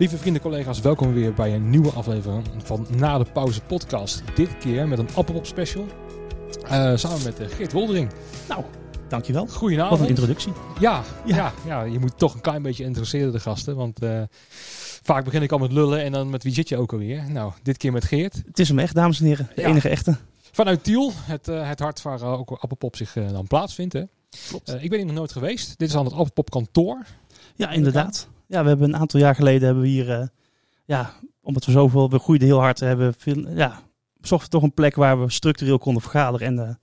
Lieve vrienden, collega's, welkom weer bij een nieuwe aflevering van Na de Pauze podcast. Dit keer met een Appelpop special. Uh, samen met uh, Geert Woldering. Nou, dankjewel. Goedenavond. Wat een introductie. Ja, ja. ja, ja je moet toch een klein beetje interesseren de gasten. Want uh, vaak begin ik al met lullen en dan met wie zit je ook alweer? Nou, dit keer met Geert. Het is hem echt, dames en heren. De ja. enige echte. Vanuit Tiel, het, het hart waar ook Appelpop zich dan plaatsvindt. Hè? Klopt. ik ben hier nog nooit geweest. Dit is aan het Appelpop kantoor. Ja, inderdaad. Ja, we hebben een aantal jaar geleden hebben we hier, uh, ja, omdat we zoveel, we groeiden heel hard, hebben veel, ja, zochten toch een plek waar we structureel konden vergaderen. En uh,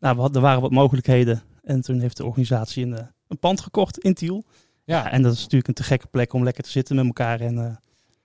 nou, we hadden, er waren wat mogelijkheden. En toen heeft de organisatie een, uh, een pand gekocht in Tiel. Ja. ja. en dat is natuurlijk een te gekke plek om lekker te zitten met elkaar en uh,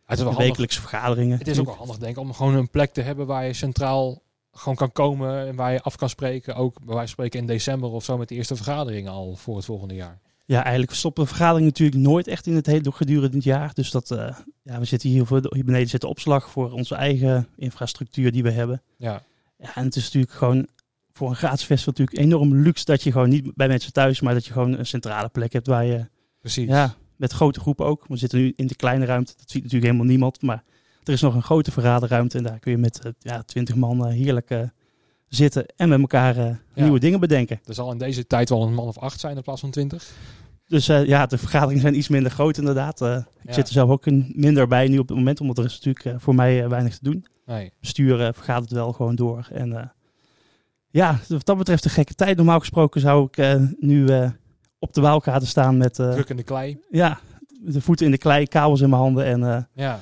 het is wel wekelijkse vergaderingen. Het is ook wel handig, denk ik, om gewoon een plek te hebben waar je centraal gewoon kan komen en waar je af kan spreken. Ook bij wijze van spreken in december of zo met de eerste vergaderingen al voor het volgende jaar. Ja, eigenlijk stoppen vergaderingen natuurlijk nooit echt in het hele gedurende het jaar. Dus dat, uh, ja, we zitten hier, voor de, hier beneden zit de opslag voor onze eigen infrastructuur die we hebben. Ja. ja. En het is natuurlijk gewoon voor een gratis festival natuurlijk enorm luxe dat je gewoon niet bij mensen thuis, maar dat je gewoon een centrale plek hebt waar je... Precies. Ja, met grote groepen ook. We zitten nu in de kleine ruimte, dat ziet natuurlijk helemaal niemand. Maar er is nog een grote vergaderruimte en daar kun je met uh, ja, twintig man uh, heerlijk zitten en met elkaar uh, ja. nieuwe dingen bedenken. Er zal in deze tijd wel een man of acht zijn in plaats van twintig. Dus uh, ja, de vergaderingen zijn iets minder groot inderdaad. Uh, ik ja. zit er zelf ook een, minder bij nu op het moment, omdat er is natuurlijk uh, voor mij weinig te doen. Nee. Besturen vergaat het wel gewoon door. En ja, wat dat betreft een gekke tijd. Normaal gesproken zou ik nu op de Waalkade staan met... Druk in de klei. Ja, de voeten in de klei, kabels in mijn handen en... ja.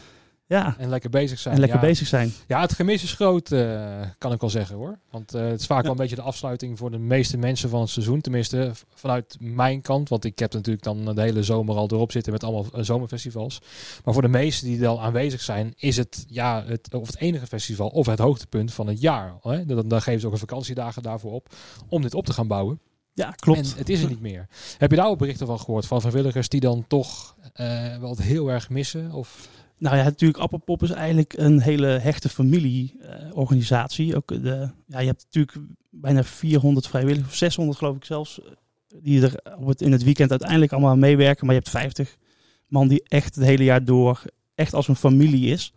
Ja. En lekker bezig zijn. En lekker ja. bezig zijn. Ja, het gemis is groot, uh, kan ik wel zeggen hoor. Want uh, het is vaak ja. wel een beetje de afsluiting voor de meeste mensen van het seizoen. Tenminste, vanuit mijn kant. Want ik heb natuurlijk dan de hele zomer al erop zitten met allemaal uh, zomerfestivals. Maar voor de meesten die dan aanwezig zijn, is het ja, het, of het enige festival of het hoogtepunt van het jaar. Hè? Dan, dan geven ze ook een vakantiedagen daarvoor op om dit op te gaan bouwen. Ja, klopt. En het is er niet meer. Heb je daar ook berichten van gehoord van vrijwilligers die dan toch wel heel erg missen? Of... Nou ja, natuurlijk, Appelpop is eigenlijk een hele hechte familieorganisatie. Ook de, ja, je hebt natuurlijk bijna 400 vrijwilligers, of 600 geloof ik zelfs, die er op het, in het weekend uiteindelijk allemaal aan meewerken. Maar je hebt 50 man die echt het hele jaar door echt als een familie is.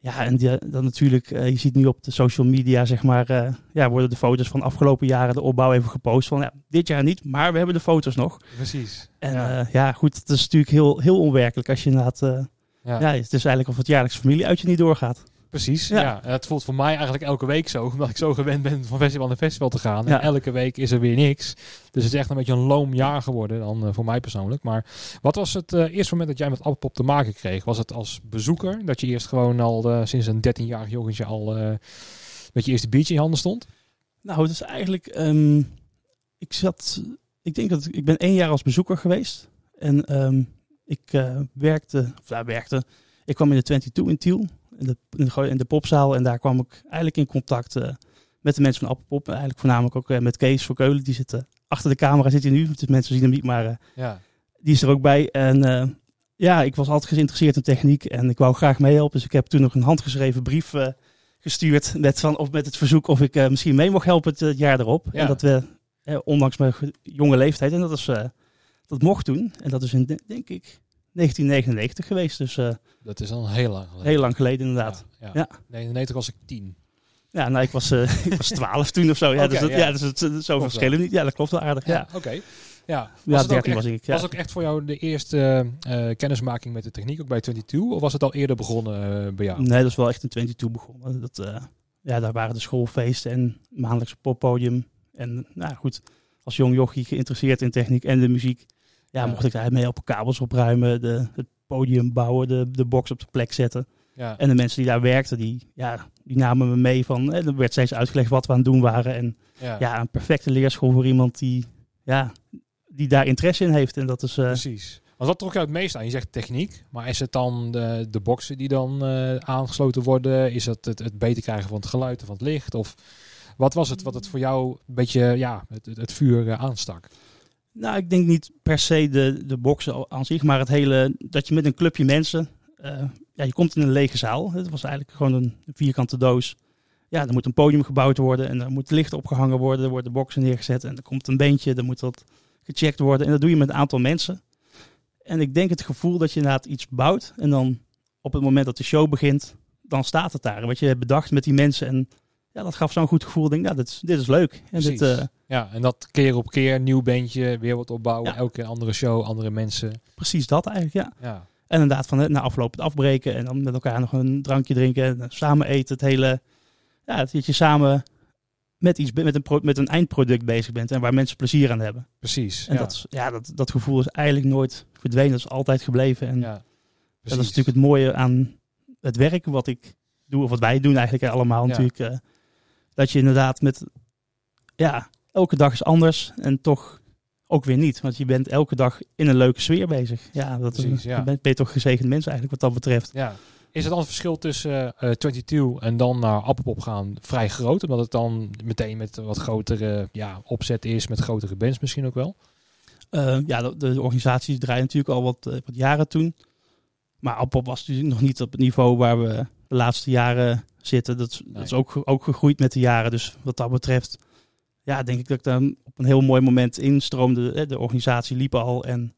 Ja, en die, dan natuurlijk, uh, je ziet nu op de social media, zeg maar, uh, ja, worden de foto's van afgelopen jaren, de opbouw even gepost. Van ja, dit jaar niet, maar we hebben de foto's nog. Precies. En ja, uh, ja goed, het is natuurlijk heel, heel onwerkelijk als je inderdaad ja. ja, het is eigenlijk of het jaarlijks familieuitje niet doorgaat. Precies, ja. ja. Het voelt voor mij eigenlijk elke week zo, omdat ik zo gewend ben van festival naar festival te gaan. Ja. En elke week is er weer niks. Dus het is echt een beetje een loom jaar geworden dan uh, voor mij persoonlijk. Maar wat was het uh, eerste moment dat jij met Appelpop te maken kreeg? Was het als bezoeker, dat je eerst gewoon al uh, sinds een 13-jarig jongetje al met je eerste biertje in je handen stond? Nou, het is eigenlijk, um, ik zat, ik denk dat ik ben één jaar als bezoeker geweest. En um, ik uh, werkte, of daar werkte, ik kwam in de 22 in Tiel, in de, in de, in de popzaal. En daar kwam ik eigenlijk in contact uh, met de mensen van Appelpop. Eigenlijk voornamelijk ook uh, met Kees voor Keulen. Die zit achter de camera, zit hij nu. Dus mensen zien hem niet, maar ja. die is er ook bij. En ja, ik was altijd geïnteresseerd in techniek en ik wou graag meehelpen. Dus ik heb toen nog een handgeschreven brief gestuurd met, van, of met het verzoek of ik misschien mee mocht helpen het, het jaar erop. Ja. En dat we, ondanks mijn jonge leeftijd, en dat is dat mocht toen. En dat is in, denk ik, 1999 geweest. Dus, uh, dat is al heel lang geleden. Heel lang geleden, inderdaad. Ja, ja. ja. 99 was ik 10. Ja, nou, ik was, uh, ik was 12 toen of zo. Ja, okay, dus dat, ja. ja dus het, zo verschillen niet. Ja, dat klopt wel aardig. Ja, oké. Okay. Ja, was, ja, 13 echt, was ik. Ja. Was ook echt voor jou de eerste uh, kennismaking met de techniek, ook bij 22? Of was het al eerder begonnen uh, bij jou? Nee, dat is wel echt in 22 begonnen. Dat, uh, ja, daar waren de schoolfeesten en maandelijkse poppodium. En nou goed, als jong jochie geïnteresseerd in techniek en de muziek. Ja, mocht ik daar mee op kabels opruimen, de, het podium bouwen, de, de box op de plek zetten. Ja. En de mensen die daar werkten, die, ja, die namen me mee van, eh, er werd steeds uitgelegd wat we aan het doen waren. En ja, ja een perfecte leerschool voor iemand die, ja, die daar interesse in heeft. En dat is, uh, Precies. Want wat trok je het meest aan? Je zegt techniek, maar is het dan de, de boxen die dan uh, aangesloten worden? Is het, het het beter krijgen van het geluid of van het licht? Of wat was het wat het voor jou een beetje ja, het, het, vuur uh, aanstak? Nou, ik denk niet per se de, de boksen aan zich, maar het hele dat je met een clubje mensen, uh, ja, je komt in een lege zaal. Het was eigenlijk gewoon een vierkante doos. Ja, er moet een podium gebouwd worden en er moet licht opgehangen worden, er worden boksen neergezet en er komt een beentje, er moet wat gecheckt worden en dat doe je met een aantal mensen. En ik denk het gevoel dat je inderdaad iets bouwt en dan op het moment dat de show begint, dan staat het daar. Wat je hebt bedacht met die mensen. En ja, dat gaf zo'n goed gevoel. Ik denk, nou, dit, is- dit is leuk. En dit, eh, Ja, en dat keer op keer, nieuw bandje, weer wat opbouwen. Ja. Elke keer andere show, andere mensen. precies dat eigenlijk, ja. Ja, En inderdaad, van na afloop het afbreken en dan met elkaar nog een drankje drinken. En samen eten. Het hele, ja, dat je samen met, iets, met, een pro- met een eindproduct bezig bent. En waar mensen plezier aan hebben. precies. En ja. dat, ja, dat, dat gevoel is eigenlijk nooit verdwenen. Dat is altijd gebleven. En ja, dat is natuurlijk het mooie aan het werk wat ik doe. Of wat wij doen eigenlijk allemaal Ja. natuurlijk. eh, dat je inderdaad met, ja, elke dag is anders. En toch ook weer niet. Want je bent elke dag in een leuke sfeer bezig. Ja, dat Precies, is, ja. ben ben je toch gezegend mens eigenlijk wat dat betreft. Ja. Is het dan het verschil tussen eh 22 en dan naar Appelpop gaan vrij groot? Omdat het dan meteen met wat grotere ja, opzet is, met grotere bands misschien ook wel? Eh, ja, de, de organisatie draait natuurlijk al wat, eh, wat jaren toen. Maar Appop was natuurlijk nog niet op het niveau waar we de laatste jaren zitten. Dat, is- dat is ook, ook gegroeid met de jaren. Dus wat dat betreft, ja, denk ik dat ik dan op een heel mooi moment instroomde. Eh, De organisatie liep al. En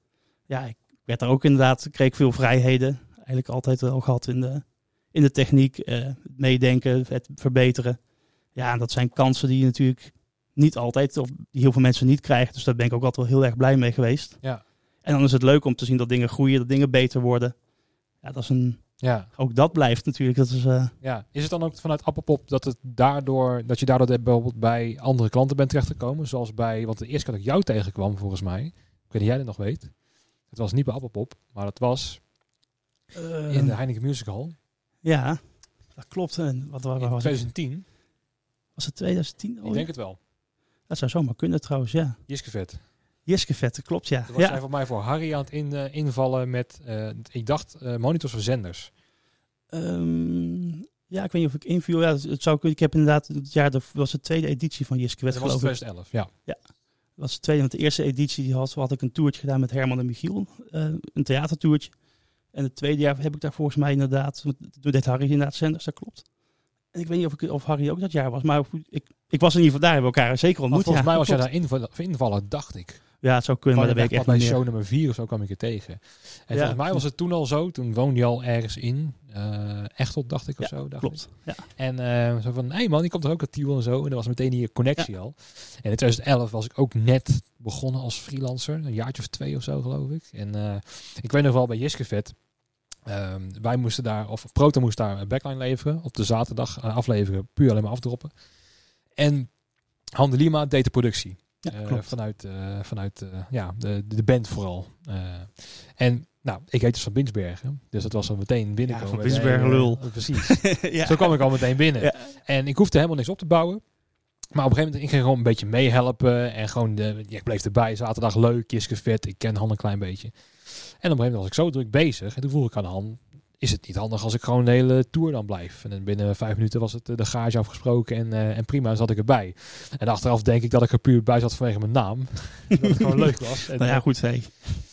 ja, ik werd daar ook inderdaad, kreeg veel vrijheden. Eigenlijk altijd wel gehad in de, in de techniek, eh, het meedenken, het verbeteren. Ja, en dat zijn kansen die je natuurlijk niet altijd, of die heel veel mensen niet krijgen. Dus daar ben ik ook altijd wel heel erg blij mee geweest. Ja. En dan is het leuk om te zien dat dingen groeien, dat dingen beter worden. Ja, dat is een, Ja. ook dat blijft natuurlijk. Dat is, eh, ja. Is het dan ook vanuit Appelpop dat, het daardoor, dat je daardoor bijvoorbeeld bij andere klanten bent terechtgekomen? Zoals bij, want de eerste keer dat ik jou tegenkwam volgens mij, ik weet niet of jij dat nog weet. Het was niet bij Appelpop, maar het was in de Heineken Music Hall ja, dat klopt. En wat, waar in was het? 2010. Was het 2010 al? Ik denk het wel. Dat zou zomaar kunnen trouwens, ja. Jiskevet. Jiske Vette, klopt ja. Toen was jij Ja, voor mij voor Harry aan het in, eh, invallen met, eh, ik dacht, eh, monitors voor zenders. Ehm, ja, ik weet niet of ik inviel. Ja, het, het zou kunnen. Ik heb inderdaad, het jaar de, was de tweede editie van Jiske Dat Vette was geloof ik. 2011, ja. Dat was de tweede, want de eerste editie die had, had ik een toertje gedaan met Herman en Michiel. eh, een theatertoertje. En het tweede jaar heb ik daar volgens mij inderdaad, toen deed Harry inderdaad zenders, dat klopt. En ik weet niet of, ik, of Harry ook dat jaar was, maar ik, ik was in ieder geval daar, hebben we elkaar zeker ontmoet. volgens ja, mij was jij daar invallen, invallen, dacht ik. Ja, het zou kunnen, maar dat weet ik bij echt niet meer. show nummer 4 of zo kwam ik er tegen. En Ja. volgens mij was het toen al zo, toen woonde je al ergens in. eh Echteld, dacht ik of Ja, zo. Dacht Klopt. Ja. ik. En eh, zo van, hé hey man, die komt er ook uit Tiel en zo. En er was meteen hier connectie al. En in 2011 was ik ook net begonnen als freelancer. Een jaartje of twee of zo, geloof ik. En eh, ik weet nog wel bij Jiskevet. Ehm, wij moesten daar, of Proto moest daar een backline leveren. Op de zaterdag afleveren, puur alleen maar afdroppen. En Han de Lima deed de productie. Ja, Eh, klopt. vanuit eh, vanuit eh, ja, de, de band vooral. Eh, en nou, ik heet dus van Binsbergen. Dus dat was al meteen binnenkomen. van met de Binsbergen lul. precies. ja. Zo kwam ik al meteen binnen. Ja. En ik hoefde helemaal niks op te bouwen. Maar op een gegeven moment, ik ging gewoon een beetje meehelpen. En gewoon, de, ja, ik bleef erbij. Zaterdag leuk, Jiske vet. Ik ken Han een klein beetje. En op een gegeven moment was ik zo druk bezig. En toen vroeg ik aan Han, is het niet handig als ik gewoon de hele tour dan blijf? En binnen vijf minuten was het eh, de garage afgesproken. En, eh, en prima, zat ik erbij. En achteraf denk ik dat ik er puur bij zat vanwege mijn naam. dat het gewoon leuk was. En, Nou ja, goed, hey.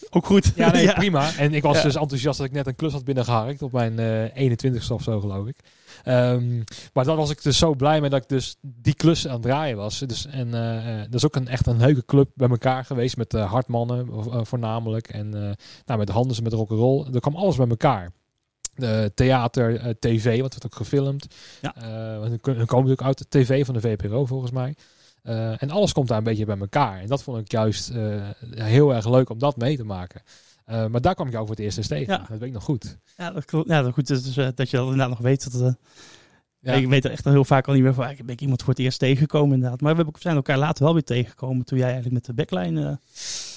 Ook goed. ja, nee, prima. En ik was Ja. dus enthousiast dat ik net een klus had binnengeharkt op mijn eh 21ste of zo, geloof ik. Ehm, maar dan was ik dus zo blij mee dat ik dus die klus aan het draaien was. Dus, en eh, eh, dat is ook een, echt een leuke club bij elkaar geweest met eh hartmannen eh, voornamelijk. En eh, nou, met Handels en met rock'n'roll. Er kwam alles bij elkaar. De theater, eh, tv, want het werd ook gefilmd. Ja. Eh, want hun hun komen natuurlijk uit de tv van de VPRO volgens mij. Eh, en alles komt daar een beetje bij elkaar. En dat vond ik juist eh, heel erg leuk om dat mee te maken. Eh, maar daar kwam ik jou voor het eerst eens tegen. Ja. Dat weet ik nog goed. Ja, dat klopt. Ja, dat goed dus, eh, dat je dat inderdaad nog weet. Dat, eh, Ja. Ik weet er echt al heel vaak al niet meer van. Ik ben ik iemand voor het eerst tegengekomen inderdaad. Maar we hebben- zijn elkaar later wel weer tegengekomen. Toen jij eigenlijk met de backline eh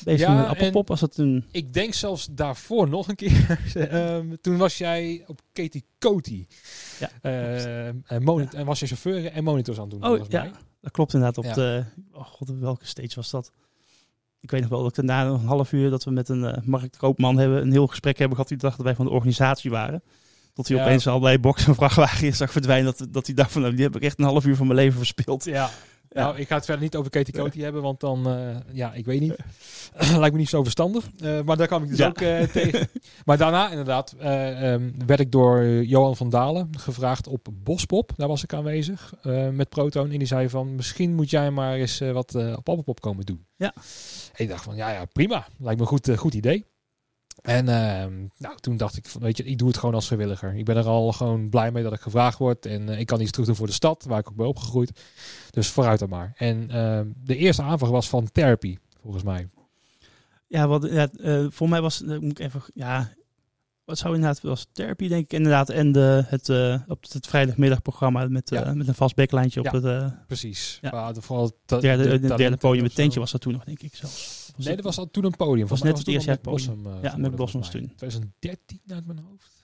bezig Ja, met Appelpop. Was dat een... Ik denk zelfs daarvoor nog een keer. Ehm, toen was jij op Katie Coty. Ja, Eh, en, monitor, en was je chauffeur en monitors aan het doen. Oh ja, mij. dat klopt inderdaad. Op Ja. de, oh god, welke stage was dat? Ik weet nog wel dat ik daarna nog een half uur dat we met een eh Mark Koopman hebben, een heel gesprek hebben gehad. Die dacht dat wij van de organisatie waren. Tot hij Ja. opeens allerlei boksen en vrachtwagens zag verdwijnen. Dat, dat hij dacht van, nou, die heb ik echt een half uur van mijn leven verspeeld. Ja. Ja. Nou, ik ga het verder niet over Katie Coty hebben, want dan, eh, ja, ik weet niet. Lijkt me niet zo verstandig. Eh, maar daar kwam ik dus Ja. ook eh, tegen. Maar daarna inderdaad eh, ehm, werd ik door Johan van Dalen gevraagd op Bospop. Daar was ik aanwezig met Proton. En die zei van, misschien moet jij maar eens wat op Appelpop komen doen. Ja. En ik dacht van, ja, ja, prima. Lijkt me een goed, goed idee. En ehm, nou, toen dacht ik, van, weet je, ik doe het gewoon als vrijwilliger. Ik ben er al gewoon blij mee dat ik gevraagd word. En eh, ik kan iets terug doen voor de stad, waar ik ook ben opgegroeid. Dus vooruit dan maar. En ehm, de eerste aanvraag was van Therapy, volgens mij. Ja, wat, ja eh, voor mij was, uh, moet ik even, ja, wat zou inderdaad, was therapy denk ik inderdaad. En de, het, op het vrijdagmiddagprogramma met, ja. met een vast backlijntje op ja, het... precies. Ja. vooral de derde, de derde podium met tentje was dat toen nog, denk ik zelfs. Nee, dat was al toen een podium. Was net het eerste jaar Blossom. Uh, ja, met Blossom was toen. 2013 uit mijn hoofd.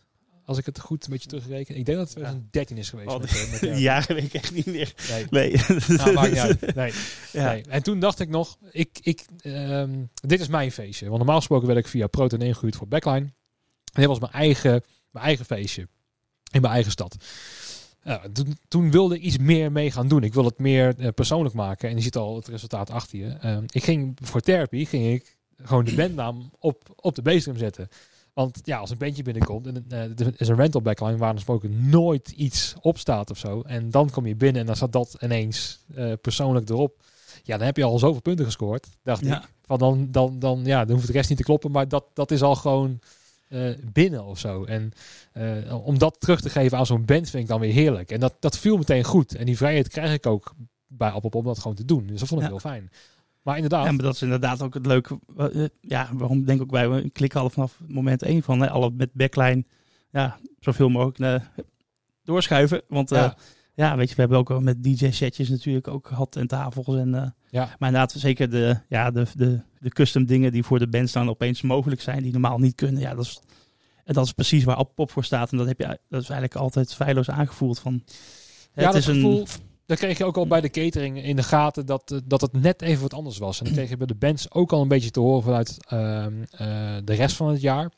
Als ik het goed een beetje terugreken. Ik denk dat het 2013 is geweest. Oh, met, met jaren weet ik echt niet meer. Nee. Nee. Nou, maakt niet uit. Nee. Ja. nee. En toen dacht ik nog, ik, ik, um, dit is mijn feestje. Want normaal gesproken werd ik via Proton ingehuurd voor Backline. En dit was mijn eigen, mijn eigen feestje. In mijn eigen stad. Ja, toen, toen, wilde ik iets meer mee gaan doen. Ik wil het meer uh, persoonlijk maken. En je ziet al het resultaat achter je. Uh, ik ging voor therapie, ging ik gewoon de bandnaam op, op de bassdrum zetten. Want ja, als een bandje binnenkomt en uh, er is een rental backline waar gesproken nooit iets op staat of zo. En dan kom je binnen en dan staat dat ineens persoonlijk erop. Ja, dan heb je al zoveel punten gescoord, dacht ja. ik. Van dan, dan, dan, ja, dan hoeft de rest niet te kloppen. Maar dat, dat is al gewoon binnen of zo. En uh, om dat terug te geven aan zo'n band vind ik dan weer heerlijk. En dat, dat viel meteen goed. En die vrijheid krijg ik ook bij Appelpop om dat gewoon te doen. Dus dat vond ik ja. heel fijn. Maar inderdaad. Ja, maar dat is inderdaad ook het leuke. Uh, ja, waarom denk ik ook wij we klikken al vanaf moment één van hè, alle met backline. Ja, zoveel mogelijk doorschuiven. Want ja. Ja. weet je, we hebben ook met DJ-setjes natuurlijk ook gehad en tafels. En, ja. Maar inderdaad, zeker de, ja, de, de, de custom dingen die voor de band staan opeens mogelijk zijn, die normaal niet kunnen. Ja, dat is, en dat is precies waar Pop voor staat. En dat heb je dat is eigenlijk altijd feilloos aangevoeld. Van, ja, het is een gevoel, dat kreeg je ook al bij de catering in de gaten dat, dat het net even wat anders was. En dat kreeg je bij de bands ook al een beetje te horen vanuit uh, uh, de rest van het jaar.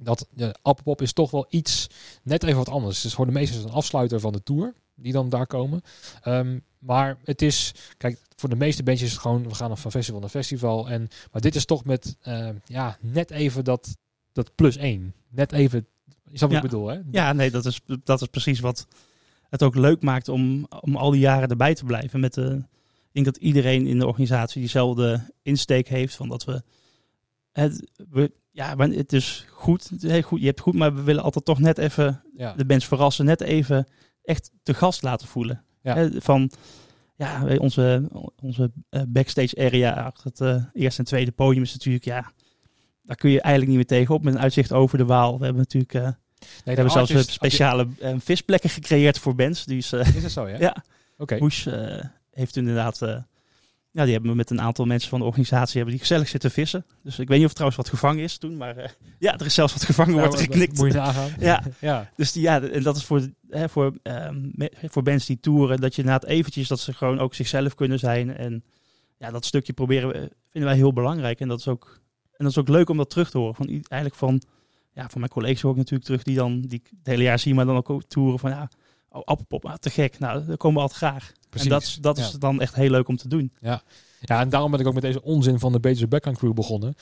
Dat de Appelpop is toch wel iets net even wat anders. Het is voor de meesten een afsluiter van de tour die dan daar komen. Um, maar het is, kijk, voor de meeste bandjes is het gewoon, we gaan van festival naar festival. En, maar dit is toch met, uh, ja, net even dat, dat plus één. Net even, is dat wat ja. ik bedoel, hè? Ja, nee, dat is, dat is precies wat het ook leuk maakt om, om al die jaren erbij te blijven. Met de, ik denk dat iedereen in de organisatie diezelfde insteek heeft van dat we, het, we ja, het is goed, heel goed, je hebt goed, maar we willen altijd toch net even Ja. de bands verrassen, net even echt de gast laten voelen. Ja. Van ja, onze, onze eh, backstage area achter het eh, eerste en tweede podium is natuurlijk, ja, daar kun je eigenlijk niet meer tegenop met een uitzicht over de Waal. We hebben natuurlijk, eh, Nee, we hebben zelfs artist- speciale visplekken gecreëerd voor bands. Die is, Is het zo, ja? ja, Oké. Hoes eh, heeft inderdaad, ja, die hebben we met een aantal mensen van de organisatie hebben die gezellig zitten vissen. Dus ik weet niet of trouwens wat gevangen is toen, maar eh, ja, er is zelfs wat gevangen, wordt geknikt. Moet je. Ja. ja. Dus die, ja, en dat is voor, hè, voor, ehm, me- voor bands die toeren, dat je inderdaad eventjes, dat ze gewoon ook zichzelf kunnen zijn. En ja, dat stukje proberen we, vinden wij heel belangrijk. En dat is ook, en dat is ook leuk om dat terug te horen. Van, eigenlijk van, ja, van mijn collega's hoor ik natuurlijk terug, die dan, die het hele jaar zie, maar dan ook toeren van, ja, oh, appelpop, ah, te gek. Nou, daar komen we altijd graag. Precies. En dat, is- dat is Ja. dan echt heel leuk om te doen. Ja, en daarom ben ik ook met deze onzin van de Betere Backline Crew begonnen.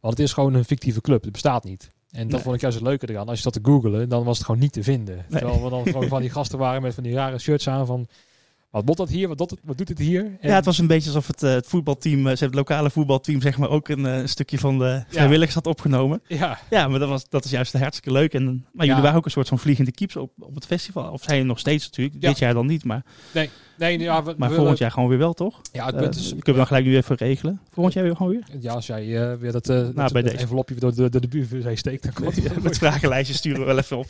Want het is gewoon een fictieve club. Het bestaat niet. En dat Nee. vond ik juist het leuke eraan. Als je dat te googelen, dan was het gewoon niet te vinden. Terwijl we dan gewoon van die gasten waren met van die rare shirts aan van... Wat bot dat hier? Wat, doet- wat doet het hier? En- Ja, het was een beetje alsof het, eh, het voetbalteam, eh, ze hebben het lokale voetbalteam, zeg maar, ook een eh, stukje van de vrijwilligers had opgenomen. ja, Ja, maar dat, was, dat is juist hartstikke leuk. En, maar jullie waren ook een soort van vliegende keeps op, op het festival. Of zijn je nog steeds natuurlijk. Dit jaar dan niet, maar, nee, ja, we, maar we- volgend jaar gewoon weer wel, toch? Ja, het punt is... kunnen we dan gelijk nu even regelen. Volgend jaar weer gewoon weer? Ja, als jij eh, weer dat, eh dat, bij dat deze. envelopje door de, de, de buurvee steekt, dan komt het Met vragenlijstjes sturen we wel even op.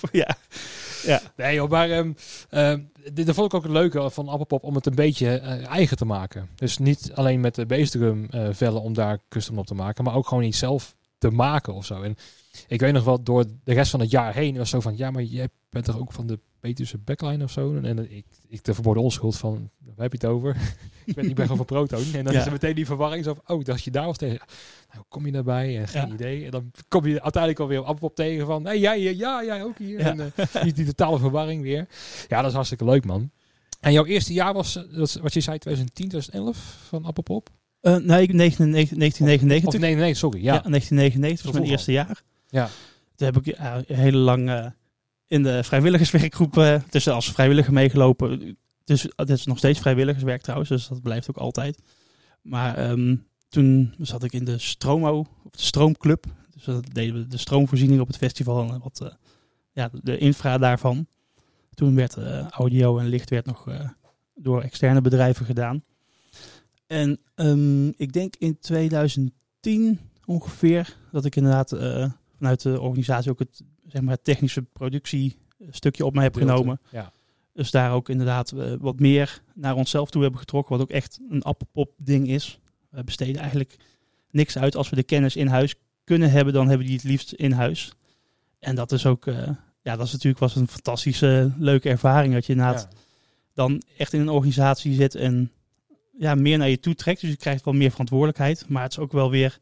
Ja. Nee joh, maar ehm, ehm, dit, dat vond ik ook het leuke van Appelpop om het een beetje eh, eigen te maken. Dus niet alleen met de bassdrum eh vellen om daar custom op te maken, maar ook gewoon iets zelf te maken of zo. En ik weet nog wel, door de rest van het jaar heen was zo van, ja, maar je bent toch ook van de Peterse backline of zo? En, en ik, ik de verboden onschuld van, waar heb je het over? ik, ben, ik ben gewoon van Proton. En dan Ja. is er meteen die verwarring zo van, oh, dacht je daar was tegen. Nou, kom je daarbij? En geen Ja. idee. En dan kom je uiteindelijk alweer op Appelpop tegen van, hey, jij, ja, jij ook hier. Ja. En, eh, die, die totale verwarring weer. Ja, dat is hartstikke leuk, man. En jouw eerste jaar was, eh, dat wat je zei, 2010, 2011 van Appelpop? Eh, nee, ik- 1999 1999. Of nee, nee, sorry. Ja, Ja, 1999 was mijn eerste jaar. Ja. Toen heb ik heel lang in de vrijwilligerswerkgroep eh tussen als vrijwilliger meegelopen. Dus het is nog steeds vrijwilligerswerk trouwens, dus dat blijft ook altijd. Maar ehm, toen zat ik in de Stromo, of de Stroomclub. Dus Dus dat deden we de stroomvoorziening op het festival en wat, eh, ja, de infra daarvan. Toen werd eh, audio en licht werd nog door externe bedrijven gedaan. En ehm, ik denk in 2010 ongeveer dat ik inderdaad vanuit de organisatie ook het, zeg maar, het technische productiestukje op mij heb genomen. Ja. Dus daar ook inderdaad eh, wat meer naar onszelf toe hebben getrokken. Wat ook echt een appelpop ding is. We besteden eigenlijk niks uit. Als we de kennis in huis kunnen hebben, dan hebben we die het liefst in huis. En dat is ook, eh, ja, dat is natuurlijk was een fantastische, leuke ervaring. Dat je inderdaad Ja. dan echt in een organisatie zit en ja, meer naar je toe trekt. Dus je krijgt wel meer verantwoordelijkheid. Maar het is ook wel weer,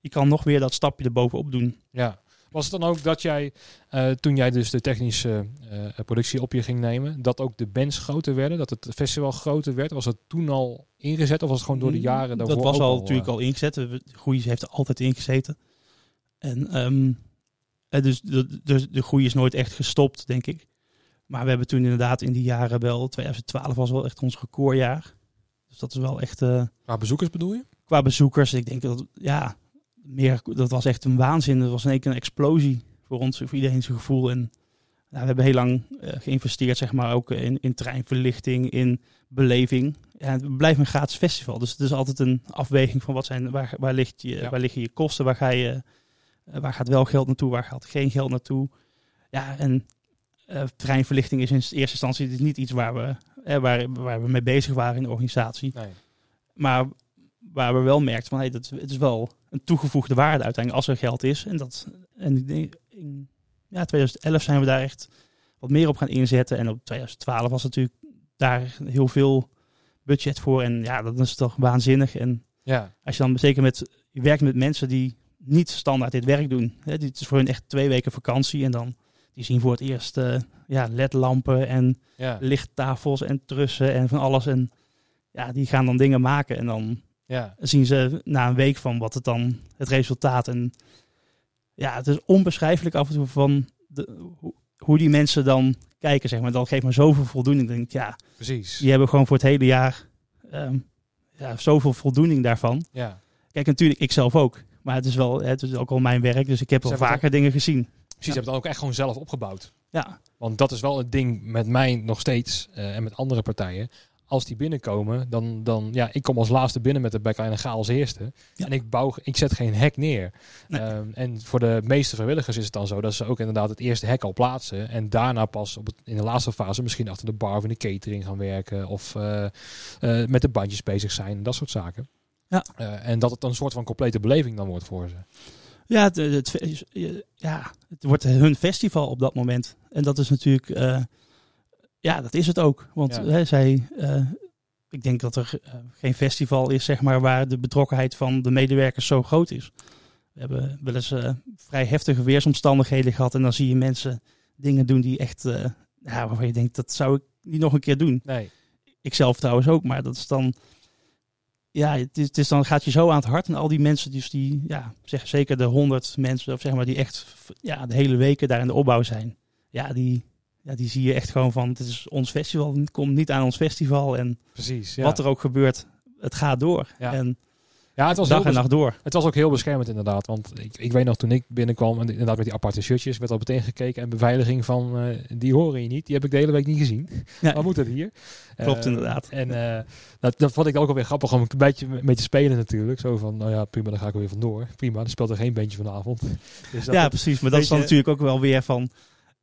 je kan nog weer dat stapje erbovenop doen. Ja. Was het dan ook dat jij, eh, toen jij dus de technische eh, productie op je ging nemen, dat ook de bands groter werden? Dat het festival groter werd? Was het toen al ingezet of was het gewoon door de jaren daarvoor Dat was al al, natuurlijk eh, al ingezet. Groei heeft er altijd ingezeten. En ehm, eh, dus de, de, de groei is nooit echt gestopt, denk ik. Maar we hebben toen inderdaad in die jaren wel, 2012 was wel echt ons recordjaar. Dus dat is wel echt, Qua bezoekers bedoel je? qua bezoekers, ik denk dat, ja, meer, dat was echt een waanzin. Dat was in één keer een explosie voor ons, voor iedereen zijn gevoel. En nou, we hebben heel lang eh, geïnvesteerd, zeg maar, ook in, in treinverlichting, in beleving. Ja, het blijft een gratis festival, dus het is altijd een afweging van wat zijn, waar, waar, ligt je, Ja. waar liggen je kosten, waar, ga je, eh, waar gaat wel geld naartoe, waar gaat geen geld naartoe. Ja, en eh, treinverlichting is in eerste instantie niet iets waar we, eh, waar, waar we mee bezig waren in de organisatie. Nee. Maar waar we wel merkten van hey, dat, het is wel een toegevoegde waarde uiteindelijk als er geld is. En, dat, en in ja, 2011 zijn we daar echt wat meer op gaan inzetten. En op 2012 was natuurlijk daar heel veel budget voor. En ja, dat is toch waanzinnig. En Ja. als je dan zeker met, je werkt met mensen die niet standaard dit werk doen. Hè, dit is voor hun echt twee weken vakantie. En dan die zien voor het eerst eh, ja, ledlampen en Ja. lichttafels en trussen en van alles. En ja, die gaan dan dingen maken. En dan Ja. zien ze na een week van wat het dan het resultaat. En ja, het is onbeschrijfelijk af en toe van de, hoe, die mensen dan kijken, zeg maar. Dat geeft me zoveel voldoening. Ik denk, ja, Precies. die hebben gewoon voor het hele jaar ehm, ja, zoveel voldoening daarvan. Ja. Kijk, natuurlijk, ik zelf ook. Maar het is wel, het is ook al mijn werk, dus ik heb al vaker dingen gezien. Precies, je hebt het dan ook echt gewoon zelf opgebouwd. Ja, Want dat is wel het ding met mij nog steeds eh, en met andere partijen. Als die binnenkomen, dan, dan ja, ik kom als laatste binnen met de backline en ga als eerste. Ja. En ik bouw, ik zet geen hek neer. Nee. Ehm, en voor de meeste vrijwilligers is het dan zo dat ze ook inderdaad het eerste hek al plaatsen. En daarna pas op het, in de laatste fase misschien achter de bar of in de catering gaan werken. Of eh, eh, met de bandjes bezig zijn, dat soort zaken. Ja. Eh, en dat het dan een soort van complete beleving dan wordt voor ze. Ja, het, ja, het wordt hun festival op dat moment. En dat is natuurlijk, ja, dat is het ook. Want Ja. hè, zij, eh, ik denk dat er eh, geen festival is, zeg maar, waar de betrokkenheid van de medewerkers zo groot is. We hebben wel eens eh, vrij heftige weersomstandigheden gehad. En dan zie je mensen dingen doen die echt, ja, waarvan je denkt, dat zou ik niet nog een keer doen. Nee. Ik zelf trouwens ook, maar dat is dan. Ja, het is, het is dan gaat je zo aan het hart. En al die mensen, dus die, ja, zeg zeker de honderd mensen, of zeg maar, die echt ja, de hele weken daar in de opbouw zijn. Ja, die, ja, die zie je echt gewoon van: het is ons festival, het komt niet aan ons festival. En Precies. Ja. wat er ook gebeurt, het gaat door. Ja. En ja, het was dag en nacht door. Het was ook heel beschermend inderdaad. Want ik, ik weet nog toen ik binnenkwam, en inderdaad met die aparte shirtjes, werd al meteen gekeken. En beveiliging van, eh, die horen je niet. Die heb ik de hele week niet gezien. Ja. Waar moet het hier? Klopt, Eh, inderdaad. En eh, dat, dat vond ik ook alweer grappig om een beetje mee te spelen natuurlijk. Zo van, nou ja, prima, dan ga ik er weer vandoor. Prima, dan speelt er geen bandje vanavond. Dus dat, ja, precies. Maar dat is dan natuurlijk ook wel weer van.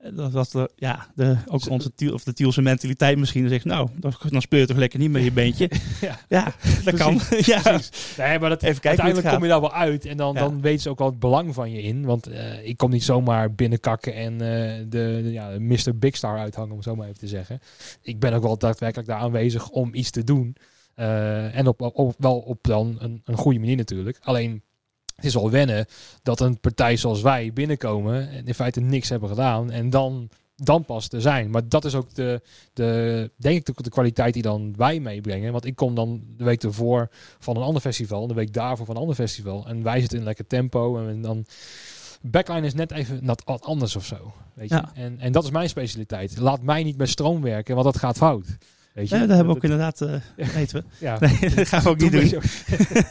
Eh, Dat was de, ja, de, ook onze tiel, of de Tielse mentaliteit misschien. Dan zegt, nou, dan, dan speel je toch lekker niet met je beentje. Ja. ja, dat kan. ja. Precies. Nee, maar dat, Even kijken uiteindelijk kom je daar wel uit. En dan, Ja. dan weten ze ook wel het belang van je in. Want eh, ik kom niet zomaar binnenkakken en eh, de, de, ja, Mr. Big Star uithangen, om het zo maar even te zeggen. Ik ben ook wel daadwerkelijk daar aanwezig om iets te doen. En op, op, op- wel op dan een, een goede manier natuurlijk. Alleen, het is wel wennen dat een partij zoals wij binnenkomen en in feite niks hebben gedaan. En dan, dan pas te zijn. Maar dat is ook de, de denk ik, de, de kwaliteit die dan wij meebrengen. Want ik kom dan de week ervoor van een ander festival. De week daarvoor van een ander festival. En wij zitten in lekker tempo. En dan... Backline is net even wat anders of zo. Weet je? Ja. En, en dat is mijn specialiteit. Laat mij niet met stroom werken, want dat gaat fout. Weet je? Ja, dat hebben we ook inderdaad, eh weten we. Ja, Nee, dat gaan we ook niet doen.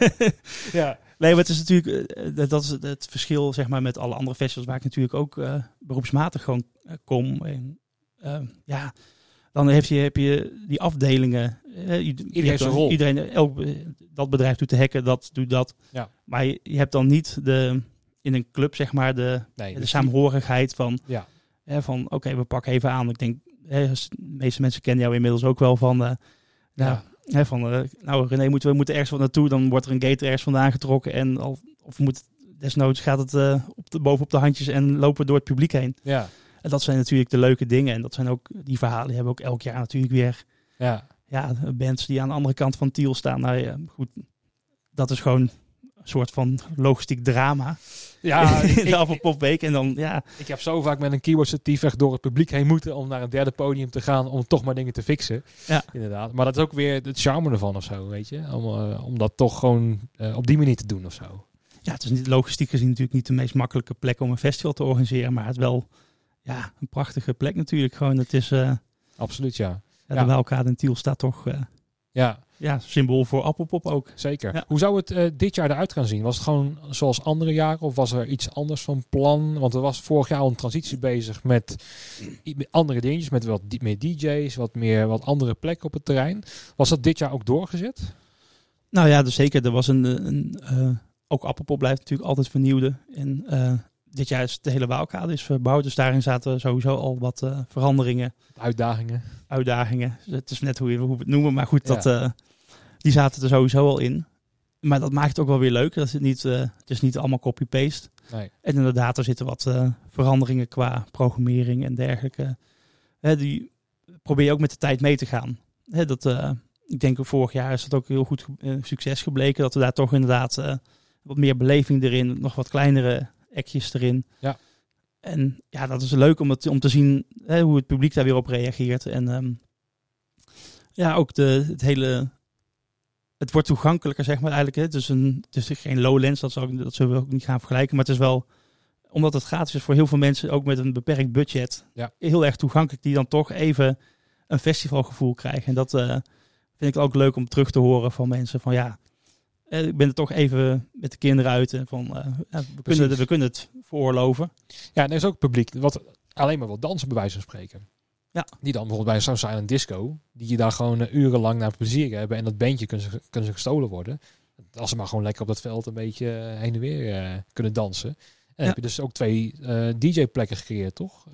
ja, Nee, maar het is natuurlijk, eh, dat- dat is het- verschil zeg maar, met alle andere festivals waar ik natuurlijk ook eh, beroepsmatig gewoon eh, kom. En, eh, ja, dan heb je, heb je die afdelingen. eh, je- je Iedereen dan- rol. Iedereen, elk, eh, dat bedrijf doet de hekken, dat doet dat. Ja. Maar je, je hebt dan niet de, in een club zeg maar de, Nee, de dus samenhorigheid van, Ja. van oké, we pakken even aan. Ik denk, de meeste mensen kennen jou inmiddels ook wel van, eh, nou, Ja. Hè, van eh, nou René, moeten we moeten ergens wat naartoe, dan wordt er een gate ergens vandaan getrokken en al, of moet, desnoods gaat het eh, op de, boven op de handjes en lopen we door het publiek heen. Ja, En dat zijn natuurlijk de leuke dingen en dat zijn ook, die verhalen die hebben ook elk jaar natuurlijk weer, ja. ja, bands die aan de andere kant van Tiel staan. Nou ja, goed, dat is gewoon soort van logistiek drama. Ja, in de Appelpopweek. En dan, ja, ik heb zo vaak met een keyboard echt door het publiek heen moeten om naar een derde podium te gaan om toch maar dingen te fixen. Ja. Inderdaad. Maar dat is ook weer het charme ervan of zo, weet je. Om, eh, om dat toch gewoon eh, op die manier te doen of zo. ja, het is niet, logistiek gezien natuurlijk niet de meest makkelijke plek om een festival te organiseren. Maar het wel ja, een prachtige plek natuurlijk. Gewoon, het is, eh Absoluut, ja. ja, Ja. de en Tiel staat toch, Ja, ja, symbool voor Appelpop ook. zeker. Ja. Hoe zou het eh, dit jaar eruit gaan zien? Was het gewoon zoals andere jaren of was er iets anders van plan? Want er was vorig jaar al een transitie bezig met, andere dingetjes, met wat meer DJ's, wat meer wat andere plekken op het terrein. Was dat dit jaar ook doorgezet? Nou ja, dus zeker. Er was een, een eh, ook Appelpop blijft natuurlijk altijd vernieuwde. En eh, dit jaar is de hele Waalkade is verbouwd. Dus daarin zaten sowieso al wat eh, veranderingen, Uitdagingen. uitdagingen. Dus het is net hoe, je, hoe we het noemen. Maar goed, Ja. dat, eh, die zaten er sowieso al in. Maar dat maakt het ook wel weer leuk. Dat het, niet, eh, het is niet allemaal copy-paste. Nee. En inderdaad, er zitten wat eh, veranderingen qua programmering en dergelijke. Hè, die probeer je ook met de tijd mee te gaan. Hè, dat, eh, ik denk vorig jaar is dat ook heel goed succes gebleken. Dat we daar toch inderdaad wat meer beleving erin, nog wat kleinere ekjes erin. Ja. En ja, dat is leuk om, het, om te zien hè, hoe het publiek daar weer op reageert. En ehm, ja, ook de, het hele... Het wordt toegankelijker, zeg maar eigenlijk. Hè. Het, is een, is geen Lowlands, dat, dat zullen we ook niet gaan vergelijken. Maar het is wel, omdat het gratis is voor heel veel mensen, ook met een beperkt budget, Ja. heel erg toegankelijk. Die dan toch even een festivalgevoel krijgen. En dat eh, vind ik ook leuk om terug te horen van mensen. Van ja, eh, ik ben er toch even met de kinderen uit. En van, ja, we, kunnen, we kunnen het veroorloven. Ja, en er is ook publiek wat alleen maar wil dansen, bij wijze van spreken. Ja. Die dan bijvoorbeeld bij zo'n silent disco, die je daar gewoon eh, urenlang naar plezier hebben. En dat bandje kunnen ze, kunnen ze gestolen worden. Als ze maar gewoon lekker op dat veld een beetje eh, heen en weer eh, kunnen dansen. En Ja. heb je dus ook twee DJ-plekken gecreëerd, toch?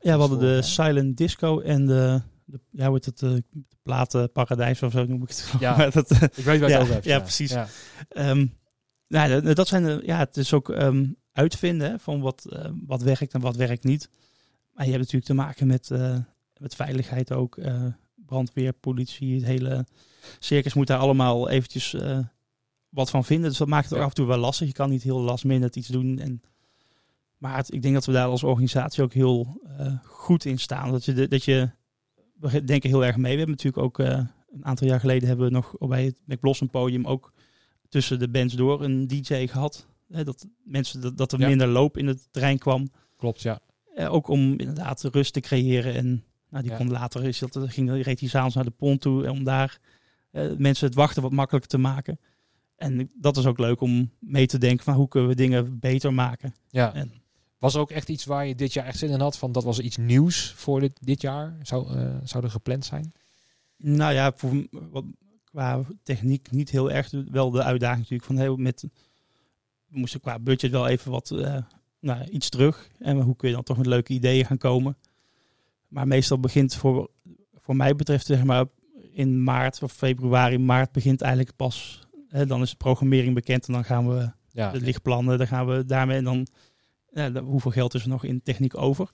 Ja, we hadden de silent disco en de, de ja, hoe heet het, de platenparadijs of zo noem ik het. Ja. Dat, Ik weet waar je het Ja, over hebt. ja, precies. Ehm, nou, dat- zijn ja, het is ook ehm, uitvinden hè, van wat, wat werkt en wat werkt niet. Maar je hebt natuurlijk te maken met, eh, met veiligheid ook, eh, brandweer, politie, het hele circus moet daar allemaal eventjes eh, wat van vinden. Dus dat maakt het ook Ja. af en toe wel lastig. Je kan niet heel last minute iets doen. En, maar het- ik denk dat we daar als organisatie ook heel goed in staan. Dat je, de- dat je, we denken heel erg mee. We hebben natuurlijk ook een aantal jaar geleden hebben we nog bij het McBlossom podium ook tussen de bands door een DJ gehad. Hè, dat mensen dat, dat er Ja. minder loop in het terrein kwam. Klopt, ja. Eh, ook om inderdaad rust te creëren. En nou, die Ja. kon later is dat, ging, reed hij s'avonds naar de pont toe. En om daar eh, mensen het wachten wat makkelijker te maken. En dat is ook leuk om mee te denken van hoe kunnen we dingen beter maken. ja. En- Was er ook echt iets waar je dit jaar echt zin in had? Van dat was iets nieuws voor dit, dit jaar? Zou, eh, zou er gepland zijn? Nou ja, voor, wat, qua techniek niet heel erg. Wel de uitdaging natuurlijk van heel met. We moesten qua budget wel even wat eh, nou, iets terug. En hoe kun je dan toch met leuke ideeën gaan komen? Maar meestal begint voor, voor mij betreft, zeg maar, in maart of februari, maart begint eigenlijk pas. Hè, dan is de programmering bekend en dan gaan we Ja. de lichtplannen, dan gaan we daarmee en dan ja, hoeveel geld is er nog in techniek over.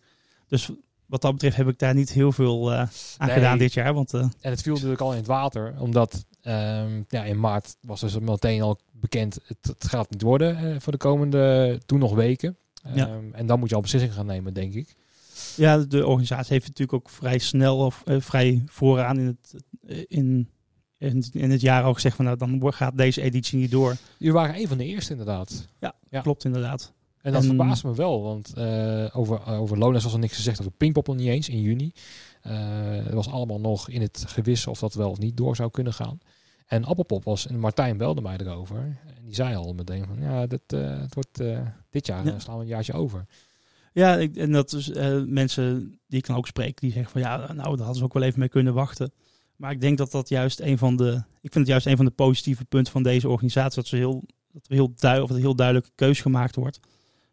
Dus wat dat betreft heb ik daar niet heel veel eh, aan Nee. gedaan dit jaar. Want eh, En het viel natuurlijk al in het water, omdat ehm, ja, in maart was dus meteen al bekend, het, het gaat niet worden eh, voor de komende toen nog weken. Ja. Ehm, En dan moet je al beslissingen gaan nemen, denk ik. Ja, de organisatie heeft natuurlijk ook vrij snel of eh, vrij vooraan in het, eh, in, in, in het jaar al gezegd van nou dan wordt- gaat deze editie niet door. Jullie waren een van de eerste inderdaad. Ja. Klopt inderdaad. En dat En- verbaast me wel, want eh, over, uh, over Lowlands was er niks gezegd, over Pinkpop nog niet eens in juni. Eh het was allemaal nog in het gewis of dat wel of niet door zou kunnen gaan. En Appelpop was, en Martijn belde mij erover. En die zei al meteen van, ja, dit, eh, het wordt eh, dit jaar Ja. eh, slaan we een jaartje over. Ja, ik, en dat is mensen die ik dan ook spreek, die zeggen van ja, nou, daar hadden ze ook wel even mee kunnen wachten. Maar ik denk dat dat juist een van de, ik vind het juist een van de positieve punten van deze organisatie, dat, ze heel, dat er heel, duidelijk, of er heel duidelijke keus gemaakt wordt.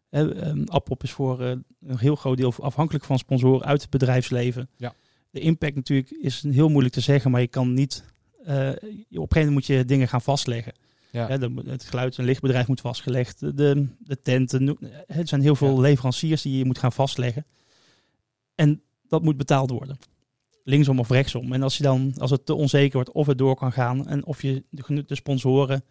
Eh, ehm, Appop is voor een heel groot deel afhankelijk van sponsoren uit het bedrijfsleven. Ja. De impact natuurlijk is heel moeilijk te zeggen, maar je kan niet, eh, op een gegeven moment moet je dingen gaan vastleggen. Ja, Ja, de- het geluid- en lichtbedrijf moet vastgelegd. De, de, tenten. Het zijn heel veel Ja. leveranciers die je moet gaan vastleggen. En dat moet betaald worden. Linksom of rechtsom. En als, je dan, als het te onzeker wordt of het door kan gaan. En of je de, de sponsoren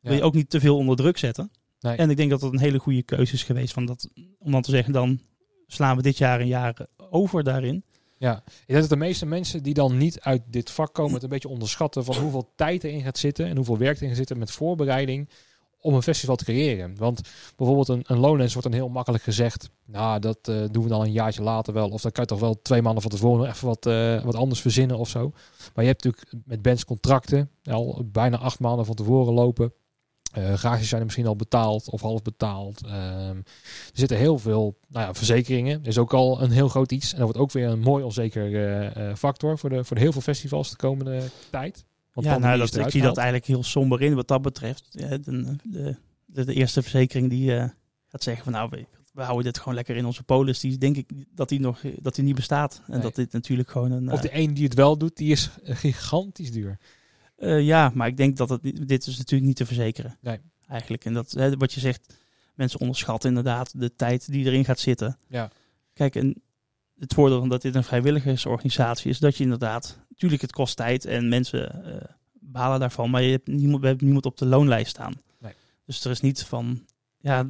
wil je ook niet te veel onder druk zetten. Nee. En ik denk dat dat een hele goede keuze is geweest. Van dat, om dan te zeggen, dan slaan we dit jaar een jaar over daarin. Ja, ik denk dat de meeste mensen die dan niet uit dit vak komen, het een beetje onderschatten van hoeveel tijd erin gaat zitten en hoeveel werk erin gaat zitten met voorbereiding om een festival te creëren. Want bijvoorbeeld een, een Lowlands wordt dan heel makkelijk gezegd, nou dat eh, doen we dan een jaartje later wel. Of dan kan je toch wel twee maanden van tevoren even wat, eh, wat anders verzinnen of zo. Maar je hebt natuurlijk met bands contracten al bijna acht maanden van tevoren lopen. Eh garages zijn er misschien al betaald of half betaald. Ehm, er zitten heel veel nou ja, verzekeringen. is ook al een heel groot iets. En dat wordt ook weer een mooi onzeker eh, eh, factor voor de, voor de heel veel festivals de komende tijd. Want ja, nou, dat, ik zie dat eigenlijk heel somber in wat dat betreft. Ja, de, de, de, de eerste verzekering die eh, gaat zeggen van nou, we, we houden dit gewoon lekker in onze polis. Die denk ik dat die nog dat die niet bestaat. En Nee. dat dit natuurlijk gewoon een. Of de een die het wel doet, die is gigantisch duur. Eh, ja, maar ik denk dat het, dit is natuurlijk niet te verzekeren. Nee. Eigenlijk. En dat hè, wat je zegt, mensen onderschatten inderdaad de tijd die erin gaat zitten. Ja. Kijk, en het voordeel van dat dit een vrijwilligersorganisatie is, dat je inderdaad, natuurlijk het kost tijd en mensen eh, balen daarvan, maar je hebt niemand, we hebben niemand op de loonlijst staan. Nee. Dus er is niet van, ja,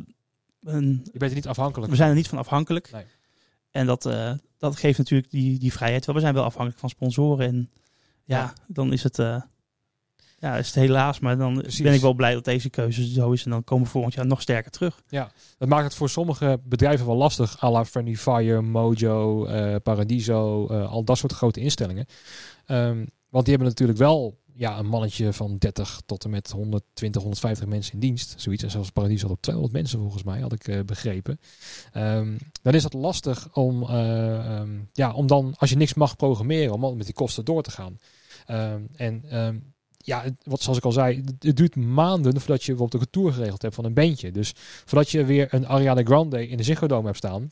een, Je bent er niet afhankelijk we zijn er niet van afhankelijk. Nee. En dat, eh, dat geeft natuurlijk die, die vrijheid. wel. We zijn wel afhankelijk van sponsoren en ja, Ja. dan is het, ja, is het helaas, maar dan Precies. ben ik wel blij dat deze keuze zo is en dan komen we volgend jaar nog sterker terug. Dat maakt het voor sommige bedrijven wel lastig. à la Friendly Fire, Mojo, eh, Paradiso, eh, al dat soort grote instellingen. Ehm, want die hebben natuurlijk wel ja, een mannetje van 30 tot en met 120, 150 mensen in dienst. Zoiets. En zelfs Paradiso had op 200 mensen volgens mij, had ik eh, begrepen. Ehm, dan is het lastig om, eh, ehm, ja, om dan, als je niks mag programmeren, om met die kosten door te gaan. Ehm, en ja, wat zoals ik al zei, het duurt maanden voordat je bijvoorbeeld een tour geregeld hebt van een bandje. Dus voordat je weer een Ariana Grande in de Ziggo Dome hebt staan,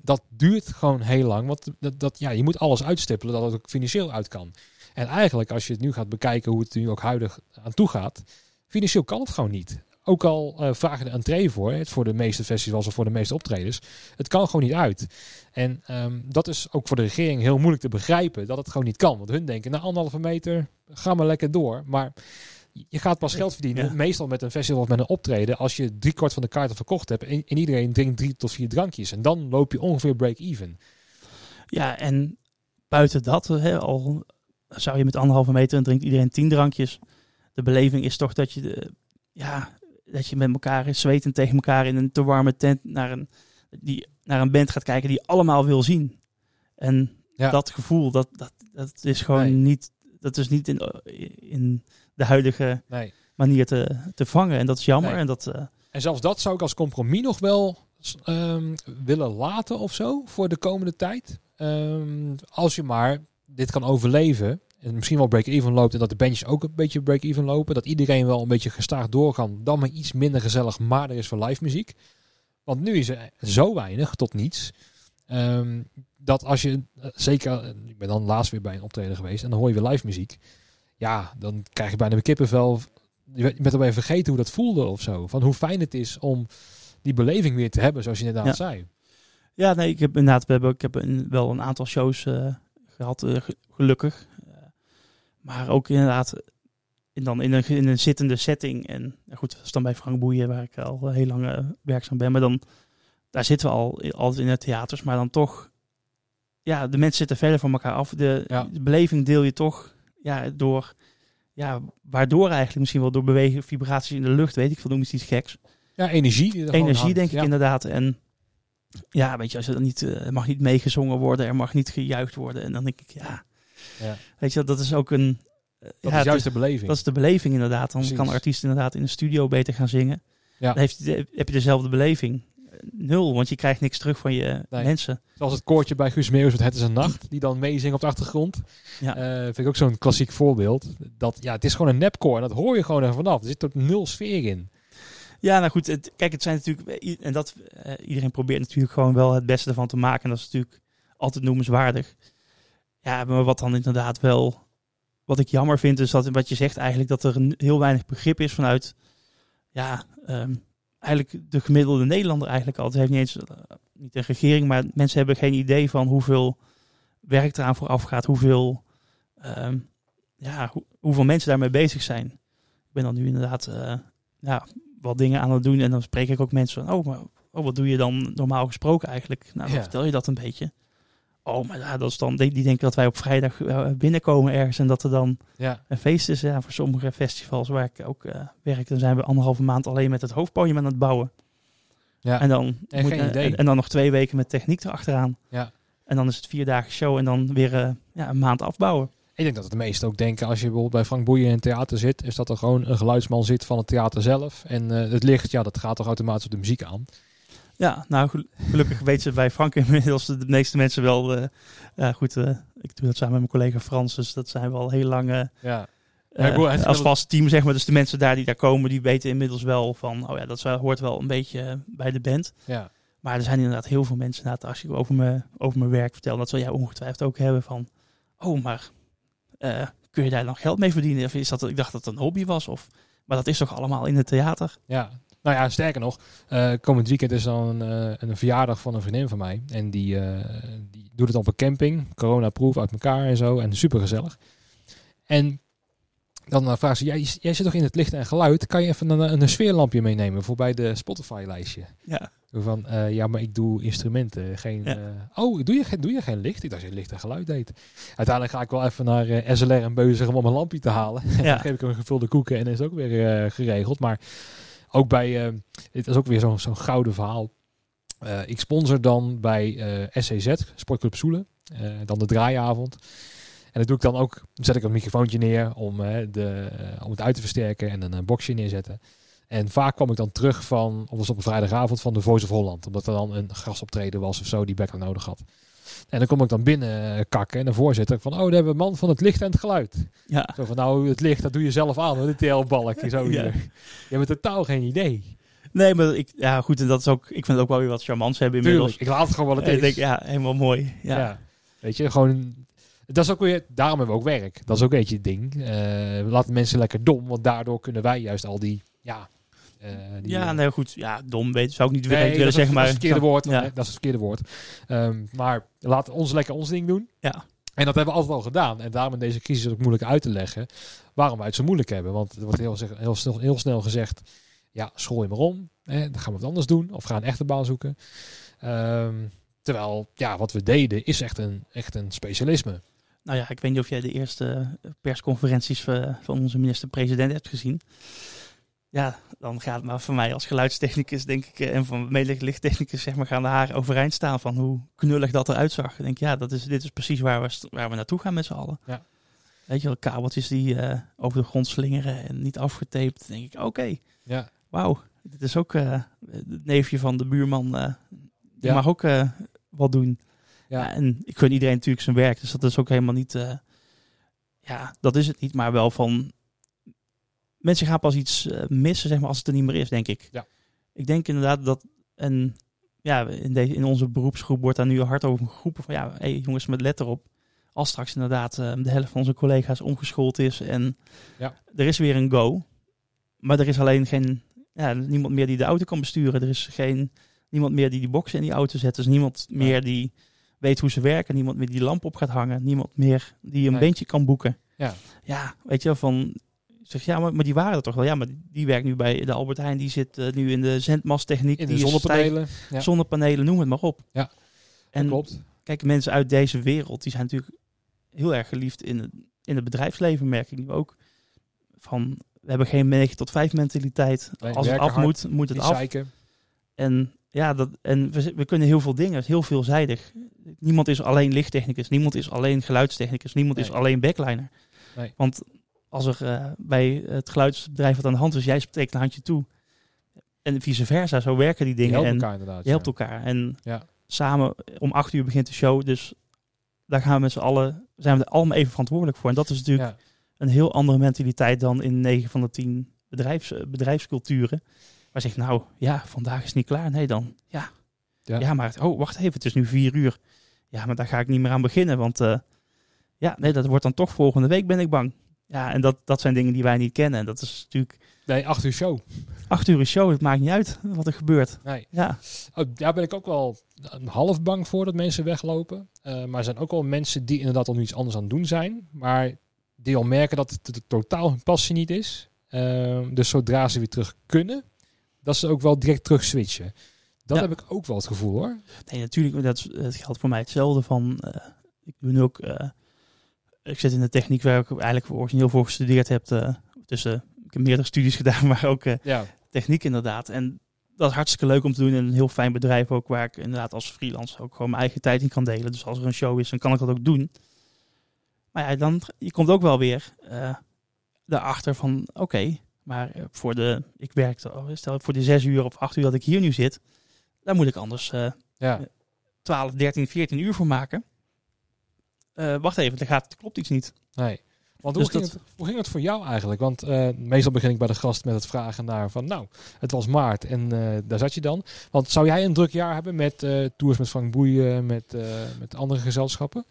dat duurt gewoon heel lang. Want dat, dat, ja, je moet alles uitstippelen dat het ook financieel uit kan. En eigenlijk, als je het nu gaat bekijken hoe het nu ook huidig aan toe gaat, financieel kan het gewoon niet. Ook al eh, vragen de entree voor, het voor de meeste festivals of voor de meeste optredens. Het kan gewoon niet uit. En ehm, dat is ook voor de regering heel moeilijk te begrijpen, dat het gewoon niet kan. Want hun denken, na anderhalve meter, ga maar lekker door. Maar je gaat pas geld verdienen, Ja. meestal met een festival of met een optreden, als je drie kwart van de kaarten verkocht hebt en, en iedereen drinkt drie tot vier drankjes. En dan loop je ongeveer break-even. Ja, en buiten dat, hè, al zou je met anderhalve meter en drinkt iedereen tien drankjes. De beleving is toch dat je, de, ja, dat je met elkaar zwetend tegen elkaar in een te warme tent naar een, die, naar een band gaat kijken die je allemaal wil zien. En Ja. dat gevoel, dat, dat, dat is gewoon Nee. niet, dat is niet in, in de huidige Nee. manier te, te vangen. En dat is jammer. Nee. En dat, eh, En zelfs dat zou ik als compromis nog wel ehm, willen laten of zo voor de komende tijd. Ehm, als je maar dit kan overleven. En misschien wel break-even loopt. En dat de bandjes ook een beetje break-even lopen. Dat iedereen wel een beetje gestaag doorgaan. Dan maar iets minder gezellig. Maar er is voor live muziek. Want nu is er zo weinig tot niets. ehm, dat als je, eh, zeker, eh, ik ben dan laatst weer bij een optreden geweest. En dan hoor je weer live muziek. Ja, dan krijg je bijna een kippenvel je bent- alweer vergeten hoe dat voelde of zo. Van hoe fijn het is om die beleving weer te hebben, zoals je inderdaad Ja. zei. Ja, nee, ik heb inderdaad, we hebben, ik heb wel een aantal shows eh, gehad, eh, ge- gelukkig. Maar ook inderdaad in, dan in, een, in een zittende setting. En ja, goed, dat is dan bij Frank Boeien, waar ik al heel lang eh, werkzaam ben. Maar dan, daar zitten we al altijd in de theaters. Maar dan toch, ja, de mensen zitten verder van elkaar af. De, Ja. de beleving deel je toch ja, door, ja, waardoor eigenlijk misschien wel door bewegen, vibraties in de lucht, weet ik veel, noem eens iets geks Ja, energie. Die er energie, denk ik inderdaad. En ja, weet je, als er dan niet, eh, er mag niet meegezongen worden, er mag niet gejuicht worden. En dan denk ik, ja, Ja. weet je, dat is ook een, Dat ja, is juist de beleving. Dat is de beleving inderdaad. Dan Precies. kan artiest inderdaad in de studio beter gaan zingen. Ja. Dan heeft, heb je dezelfde beleving. Nul, want je krijgt niks terug van je Nee. mensen. Zoals het koortje bij Guus Meeuwis met Het is een Nacht, die dan meezingen op de achtergrond. Ja. Eh, vind ik ook zo'n klassiek voorbeeld. Dat, ja, het is gewoon een nepkoor en dat hoor je gewoon er vanaf. Er zit ook nul sfeer in. Ja, nou goed. Het, kijk, het zijn natuurlijk... En dat, eh, iedereen probeert natuurlijk gewoon wel het beste ervan te maken. En dat is natuurlijk altijd noemenswaardig. Ja, maar wat dan inderdaad wel... Wat ik jammer vind, is dat wat je zegt eigenlijk... dat er een, heel weinig begrip is vanuit... Ja, ehm, eigenlijk de gemiddelde Nederlander eigenlijk al. Het heeft niet eens... eh, niet een regering, maar mensen hebben geen idee van hoeveel werk eraan vooraf gaat. Hoeveel... ehm, ja, hoe- hoeveel mensen daarmee bezig zijn. Ik ben dan nu inderdaad... eh, ja, wat dingen aan het doen. En dan spreek ik ook mensen van, oh, maar oh, wat doe je dan normaal gesproken eigenlijk? Nou, dan Ja. vertel je dat een beetje. Oh, maar ja, dat is dan, die, die denken dat wij op vrijdag eh, binnenkomen ergens en dat er dan Ja, een feest is. Ja, voor sommige festivals waar ik ook eh, werk, dan zijn we anderhalve maand alleen met het hoofdpodium aan het bouwen. ja. En dan, En moet- geen idee. en, en dan nog twee weken met techniek erachteraan. ja. En dan is het vier dagen show en dan weer eh, ja, een maand afbouwen. Ik denk dat de meesten ook denken, als je bijvoorbeeld bij Frank Boeien in een theater zit, is dat er gewoon een geluidsman zit van het theater zelf. En het licht, ja, dat gaat toch automatisch op de muziek aan. Ja, nou gel- gelukkig weten ze bij Frank inmiddels de meeste mensen wel. eh, ja, goed, eh, ik doe dat samen met mijn collega Frans, dus dat zijn we al heel lang eh, Ja, ik als vast team, zeg maar. Dus de mensen daar die daar komen, die weten inmiddels wel van, oh ja, dat hoort wel een beetje bij de band. ja. Maar er zijn inderdaad heel veel mensen, inderdaad, als je over mijn, over mijn werk vertelt, dat zal jij ongetwijfeld ook hebben van, oh, maar kun je daar dan geld mee verdienen? Of is dat, ik dacht dat het een hobby was, of, maar dat is toch allemaal in het theater? Ja, nou ja, sterker nog, eh, komend weekend is dan een, eh, een verjaardag van een vriendin van mij. En die, eh, die doet het op een camping, corona-proof uit elkaar en zo. En super gezellig. En dan vraagt ze, jij, jij zit toch in het licht en geluid? Kan je even een, een sfeerlampje meenemen voor bij de Spotify-lijstje? Ja, Van, ja, maar ik doe instrumenten. Geen, Ja. oh, doe je, geen, doe je geen licht? Ik dacht dat je licht en geluid deed. Uiteindelijk ga ik wel even naar SLR en Beuzig om een lampje te halen. Ja. dan geef ik hem een gevulde koeken en is het ook weer geregeld. Maar ook bij, eh, dit is ook weer zo'n zo'n gouden verhaal. Eh, ik sponsor dan bij eh, SCZ, Sportclub Soelen, dan de draaiavond. En dat doe ik dan ook, zet ik een microfoontje neer om, de, om het uit te versterken en een boxje neerzetten. En vaak kwam ik dan terug van, of was op een vrijdagavond, van de Voice of Holland. Omdat er dan een gastoptreden was of zo die backup nodig had. En dan kom ik dan binnen eh, kakken en de voorzitter van, oh, daar hebben we man van het licht en het geluid. ja. Zo van, nou, het licht, dat doe je zelf aan, hoor, de TL-balk. Zo Ja. hier. Je hebt totaal geen idee. Nee, maar ik, ja, goed, en dat is ook, ik vind het ook wel weer wat charmants hebben inmiddels. Tuurlijk, ik laat het gewoon wat het ik denk, ja, helemaal mooi. Ja. Ja. Weet je, gewoon... Dat is ook weer... Daarom hebben we ook werk. Dat is ook een beetje het ding. Eh, we laten mensen lekker dom, want daardoor kunnen wij juist al die... Ja, eh, die, Ja, eh, nee, goed. Ja, dom weet, zou ik niet nee, willen zeggen, maar... Dat is het verkeerde woord. Ja. Dat is het verkeerde woord. Ehm, maar laat ons lekker ons ding doen. Ja. En dat hebben we altijd al gedaan. En daarom in deze crisis ook moeilijk uit te leggen waarom wij het zo moeilijk hebben. Want er wordt heel, zeg- heel, snel, heel snel gezegd, ja, school je maar om. Hè, dan gaan we wat anders doen. Of gaan een echte baan zoeken. Ehm, terwijl, ja, wat we deden is echt een, echt een specialisme. Nou ja, ik weet niet of jij de eerste persconferenties eh, van onze minister-president hebt gezien. Ja, dan gaat het maar voor mij als geluidstechnicus, denk ik, eh, en van medelichttechnicus, zeg maar, gaan de haren overeind staan van hoe knullig dat eruit zag. Ik denk, ja, dat is, dit is precies waar we, waar we naartoe gaan met z'n allen. Ja. Weet je wel, kabeltjes die eh, over de grond slingeren en niet afgetaped. Dan denk ik, oké, Ja, wauw, dit is ook eh, het neefje van de buurman. die Ja. mag ook wat doen. ja. Ja, en ik gun iedereen natuurlijk zijn werk, dus dat is ook helemaal niet. ja, dat is het niet, maar wel van. Mensen gaan pas iets eh, missen, zeg maar, als het er niet meer is, denk ik. Ja. Ik denk inderdaad dat. En ja, in, deze in onze beroepsgroep wordt daar nu hard over geroepen van ja, hey, jongens, met let erop. Als straks inderdaad eh, de helft van onze collega's omgeschoold is en Ja. er is weer een go. Maar er is alleen geen. Ja, niemand meer die de auto kan besturen. Er is geen. Niemand meer die die boxen in die auto zet. Is niemand meer die weet hoe ze werken. Niemand meer die lamp op gaat hangen. Niemand meer die een Nee. beentje kan boeken. Ja. Ja, weet je wel, van... Zeg, ja, maar, maar die waren er toch wel. Ja, maar die, werkt nu bij de Albert Heijn. Die zit eh, nu in de zendmasttechniek. In de die zonnepanelen. Ja, zonnepanelen, noem het maar op. Ja, en klopt. kijk, mensen uit deze wereld, die zijn natuurlijk heel erg geliefd in het, in het bedrijfsleven, merk ik nu ook. Van, we hebben geen 9 tot 5 mentaliteit. Nee, Als het af hard, moet, moet het af. zeiken. En ja, dat, en we, we kunnen heel veel dingen, heel veelzijdig. Niemand is alleen lichttechnicus, niemand is alleen geluidstechnicus, niemand is alleen backliner. Nee. Want als er eh, bij het geluidsbedrijf wat aan de hand is, jij steekt een handje toe. En vice versa, zo werken die Je dingen. helpt en elkaar inderdaad. je helpt ja. elkaar. En Ja. samen, om acht uur begint de show, dus daar gaan we met z'n allen, zijn we er allemaal even verantwoordelijk voor. En dat is natuurlijk Ja. een heel andere mentaliteit dan in 9 van de 10 bedrijfs, eh, bedrijfsculturen. Waar zegt nou, ja, vandaag is niet klaar. Nee, dan, ja. Ja. ja. maar, oh, wacht even, het is nu vier uur. Ja, maar daar ga ik niet meer aan beginnen, want eh, ja, nee, dat wordt dan toch volgende week, ben ik bang. Ja, en dat, dat zijn dingen die wij niet kennen. En dat is natuurlijk Nee, acht uur show. acht uur een show, het maakt niet uit wat er gebeurt. Nee. Ja, Oh, daar ben ik ook wel een half bang voor dat mensen weglopen. Eh, maar er zijn ook wel mensen die inderdaad al iets anders aan het doen zijn. Maar die al merken dat het, het totaal hun passie niet is. Ehm, dus zodra ze weer terug kunnen, dat ze ook wel direct terug switchen. Dat Ja. heb ik ook wel het gevoel hoor. nee, natuurlijk, dat, het geldt voor mij hetzelfde van, eh, ik doe nu ook, eh, ik zit in de techniek waar ik eigenlijk origineel voor gestudeerd heb. eh, tussen, ik heb meerdere studies gedaan, maar ook eh, Ja, techniek inderdaad. En dat is hartstikke leuk om te doen. En een heel fijn bedrijf ook, waar ik inderdaad als freelance ook gewoon mijn eigen tijd in kan delen. Dus als er een show is, dan kan ik dat ook doen. Maar ja, dan, je komt ook wel weer eh daarachter van, oké, maar eh, voor de, ik werkte, stel voor de zes uur of acht uur dat ik hier nu zit, daar moet ik anders eh ja. 12, 13, 14 uur voor maken. Eh, wacht even, er gaat, er klopt iets niet. Nee. Want hoe, Dus ging dat- het, hoe ging het voor jou eigenlijk? Want eh, meestal begin ik bij de gast met het vragen naar van, nou, het was maart en eh, daar zat je dan. Want zou jij een druk jaar hebben met eh, tours met Frank Boeien, met, eh, met andere gezelschappen?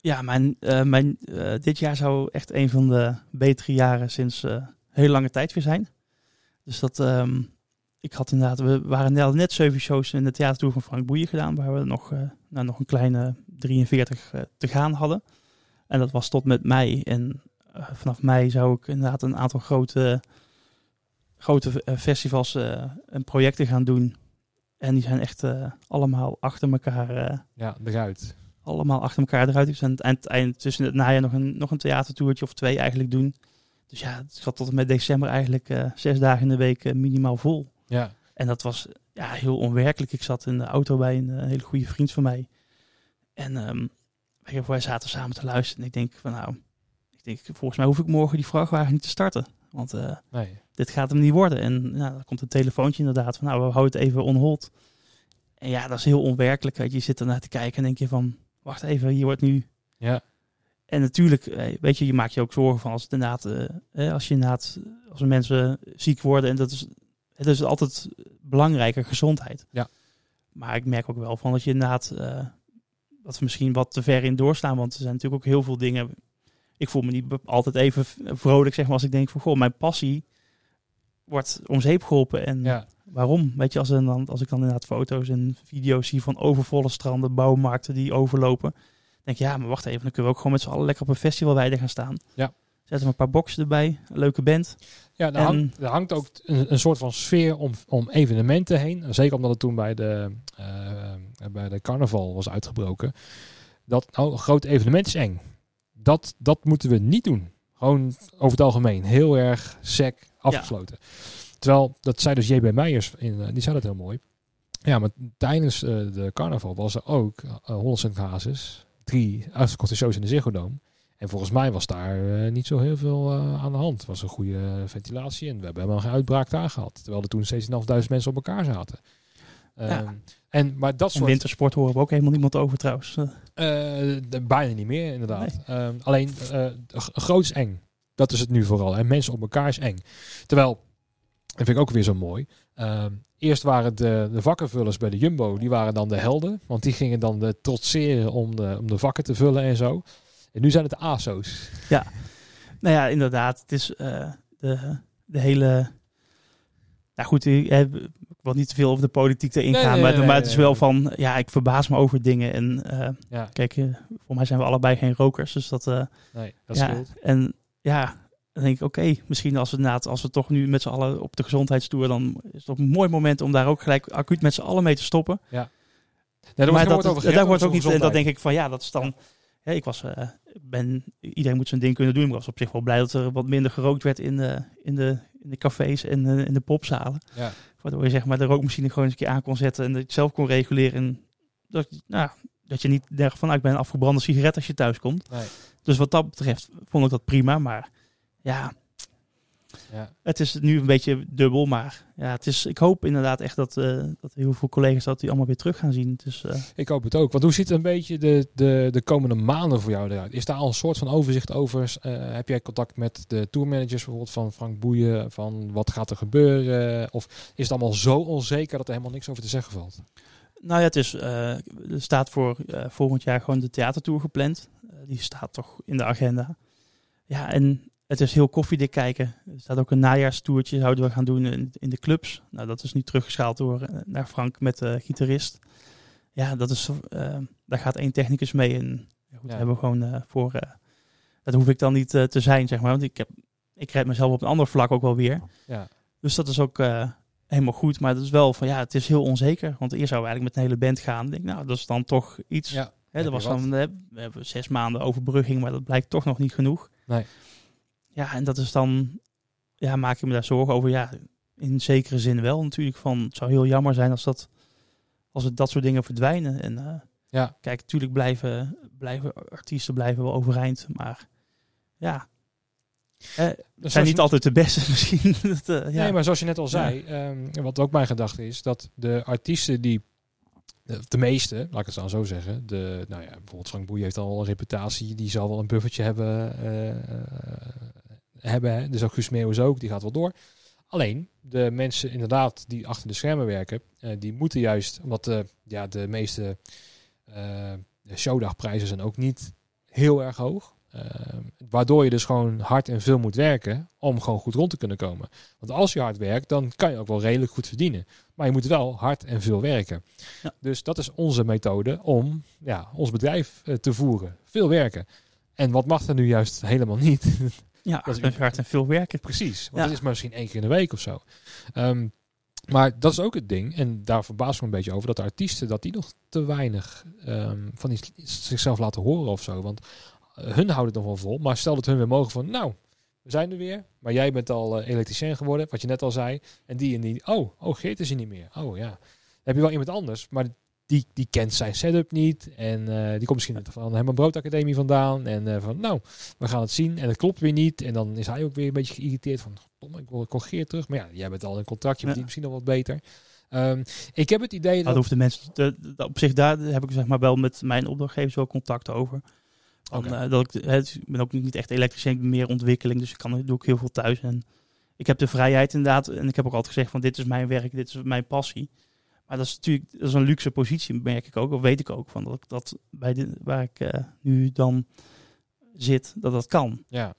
Ja, mijn, eh, mijn, eh, dit jaar zou echt een van de betere jaren sinds eh heel lange tijd weer zijn. Dus dat, ehm, ik had inderdaad, we waren net, zeven shows in de theatertour van Frank Boeien gedaan, waar we nog, nou, nog een kleine 43 eh, te gaan hadden. En dat was tot met mei. En eh, vanaf mei zou ik inderdaad een aantal grote, grote festivals en projecten gaan doen. En die zijn echt allemaal achter elkaar Ja, eruit. allemaal achter elkaar eruit. Dus aan het eind, tussen het najaar nog een, nog een theatertoertje of twee eigenlijk doen. Dus ja, het zat tot en met december eigenlijk zes dagen in de week minimaal vol. Ja, En dat was ja, heel onwerkelijk. Ik zat in de auto bij een eh, hele goede vriend van mij. En ehm, wij- zaten samen te luisteren. En ik denk van nou, ik denk, volgens mij hoef ik morgen die vrachtwagen niet te starten. Want eh, nee. dit gaat hem niet worden. En nou, dan komt een telefoontje inderdaad van, nou, we houden het even on hold. En ja, dat is heel onwerkelijk. weet Je Je zit ernaar te kijken en denk je van, wacht even, hier wordt nu... Ja, En natuurlijk, eh, weet je, je maakt je ook zorgen van als het inderdaad, eh, als je inderdaad, als mensen ziek worden. En dat is, het is altijd belangrijker, gezondheid. Ja. Maar ik merk ook wel van dat je inderdaad, eh, dat we misschien wat te ver in doorslaan. Want er zijn natuurlijk ook heel veel dingen. Ik voel me niet altijd even vrolijk, zeg maar, als ik denk van, goh, mijn passie wordt om zeep geholpen. En ja. waarom? Weet je, als, er dan, als ik dan inderdaad foto's en video's zie van overvolle stranden, bouwmarkten die overlopen. denk ik, ja, maar wacht even, dan kunnen we ook gewoon met z'n allen lekker op een festivalweide gaan staan. Ja. Zetten we een paar boxen erbij, een leuke band. Ja, er, En- hangt, er hangt ook een, een soort van sfeer om, om evenementen heen. Zeker omdat het toen bij de, eh, bij de carnaval was uitgebroken. Dat nou, een groot evenement is eng. Dat, dat moeten we niet doen. Gewoon over het algemeen. Heel erg sec afgesloten. Terwijl, dat zei dus JB Meijers, in, eh, die zei dat heel mooi. Ja, maar tijdens eh, de carnaval was er ook uh, 100 casus. Drie uitverkochte shows in de Ziggo Dome. En volgens mij was daar eh, niet zo heel veel eh, aan de hand. Het was een goede ventilatie en we hebben helemaal geen uitbraak daar gehad. Terwijl er toen 16.500 mensen op elkaar zaten. Ehm, en, maar dat En soort... wintersport horen we ook helemaal niemand over trouwens. Eh, Eh, de- bijna niet meer, inderdaad. Ehm, alleen, eh, g- groot is eng. Dat is het nu vooral. En mensen op elkaar is eng. Terwijl, dat vind ik ook weer zo mooi. Ehm, eerst waren de, de vakkenvullers bij de Jumbo, die waren dan de helden. Want die gingen dan de trotseren om de, om de vakken te vullen en zo. En nu zijn het de ASO's. nou ja, inderdaad. Het is eh, de, de hele... Nou goed, ik, heb- ik wil niet te veel over de politiek erin Nee, gaan. nee, maar, nee, maar het is wel van... Ja, ik verbaas me over dingen. En eh, Ja, kijk, eh, voor mij zijn we allebei geen rokers. Dus dat... eh, nee, dat ja, scheelt. En ja, dan denk ik, oké, misschien als we, inderdaad, als we toch nu met z'n allen op de gezondheidstoer, dan is het ook een mooi moment om daar ook gelijk acuut met z'n allen mee te stoppen. Nee, daar maar wordt, dat, over wordt ook niet, en dat denk ik van ja, dat is dan. Hè, ik was, eh, ben, iedereen moet zijn ding kunnen doen, maar ik was op zich wel blij dat er wat minder gerookt werd in de, in de, in de cafés en eh, in de popzalen. Ja. Waardoor je zeg maar de rookmachine gewoon eens een keer aan kon zetten en dat je zelf kon reguleren. En dat, nou, dat je niet denkt van ik ben een afgebrande sigaret als je thuis komt. Nee. Dus wat dat betreft vond ik dat prima. Maar ja, Ja. het is nu een beetje dubbel. Maar ja, het is, ik hoop inderdaad echt dat, eh, dat heel veel collega's dat die allemaal weer terug gaan zien. Dus eh, Ik hoop het ook. Want hoe ziet een beetje de, de, de komende maanden voor jou eruit? Is daar al een soort van overzicht over? Eh, heb jij contact met de tourmanagers bijvoorbeeld van Frank Boeien? Van wat gaat er gebeuren? Of is het allemaal zo onzeker dat er helemaal niks over te zeggen valt? nou ja, het is, eh, er staat voor eh, volgend jaar gewoon de theatertour gepland. Die staat toch in de agenda. Ja, en het is heel koffiedik kijken. Er staat ook een najaarstoertje, zouden we gaan doen in, in de clubs. Nou, dat is nu teruggeschaald door eh, naar Frank met de gitarist. Ja, dat is, eh, daar gaat één technicus mee. En ja, goed, Ja. hebben we gewoon eh, voor. dat hoef ik dan niet te zijn, zeg maar. Want ik, heb, ik red mezelf op een ander vlak ook wel weer. Ja, Dus dat is ook helemaal goed. Maar het is wel van ja, het is heel onzeker. Want eerst zouden we eigenlijk met een hele band gaan. Ik denk, nou, dat is dan toch iets. ja. Hè, dat was dan, we hebben zes maanden overbrugging, maar dat blijkt toch nog niet genoeg. Nee. Ja, en dat is dan, ja, maak ik me daar zorgen over. Ja, in zekere zin wel natuurlijk. Van, het zou heel jammer zijn als dat, als het dat soort dingen verdwijnen. En eh, ja. kijk, natuurlijk blijven, blijven artiesten blijven wel overeind, maar ja. Eh, Dus zijn niet je- altijd de beste misschien. dat, eh, ja. Nee, maar zoals je net al zei, ehm, wat ook mijn gedachte is, dat de artiesten die, de, meeste, laat ik het dan zo zeggen, de, nou ja, bijvoorbeeld Frank Boeien heeft al een reputatie, die zal wel een buffertje hebben, eh, hebben dus ook Guus Meeuwis ook, die gaat wel door. Alleen, de mensen inderdaad die achter de schermen werken, eh, die moeten juist, omdat de, ja, de meeste eh, showdagprijzen zijn ook niet heel erg hoog. Waardoor je dus gewoon hard en veel moet werken om gewoon goed rond te kunnen komen. Want als je hard werkt, dan kan je ook wel redelijk goed verdienen. Maar je moet wel hard en veel werken. Ja. Dus dat is onze methode om ja, ons bedrijf te voeren. Veel werken. En wat mag er nu juist helemaal niet? ja, dat is- hard en veel werken. Precies. Want Ja. dat is maar misschien één keer in de week of zo. Ehm, maar dat is ook het ding. En daar verbaas ik me een beetje over. Dat de artiesten dat die nog te weinig ehm, van die, zichzelf laten horen of zo. Want eh, hun houden het nog wel vol. Maar stel dat hun weer mogen van... Nou, we zijn er weer. Maar jij bent al eh, elektricien geworden. Wat je net al zei. En die en die... Oh, oh Geert is hier niet meer. Oh ja. Dan heb je wel iemand anders. Maar die, die kent zijn setup niet. En eh, die komt misschien van Herman Brood Academie vandaan. En eh, van, nou, we gaan het zien. En het klopt weer niet. En dan is hij ook weer een beetje geïrriteerd van, "Goddomme, ik wil Geert terug. Maar ja, jij bent al een contract. Je Ja. verdient misschien nog wat beter. Ehm, ik heb het idee Dat dat... hoeft de mensen. te- op zich, daar heb ik zeg maar wel met mijn opdrachtgevers wel contact over. Eh, dat ik, hè, ik ben ook niet echt elektricien, ik ben meer ontwikkeling, dus ik kan, doe ik heel veel thuis. En ik heb de vrijheid inderdaad, en ik heb ook altijd gezegd van dit is mijn werk, dit is mijn passie. Maar dat is natuurlijk dat is een luxe positie, merk ik ook, of weet ik ook, van dat ik dat bij de, waar ik eh, nu dan zit, dat dat kan. Ja,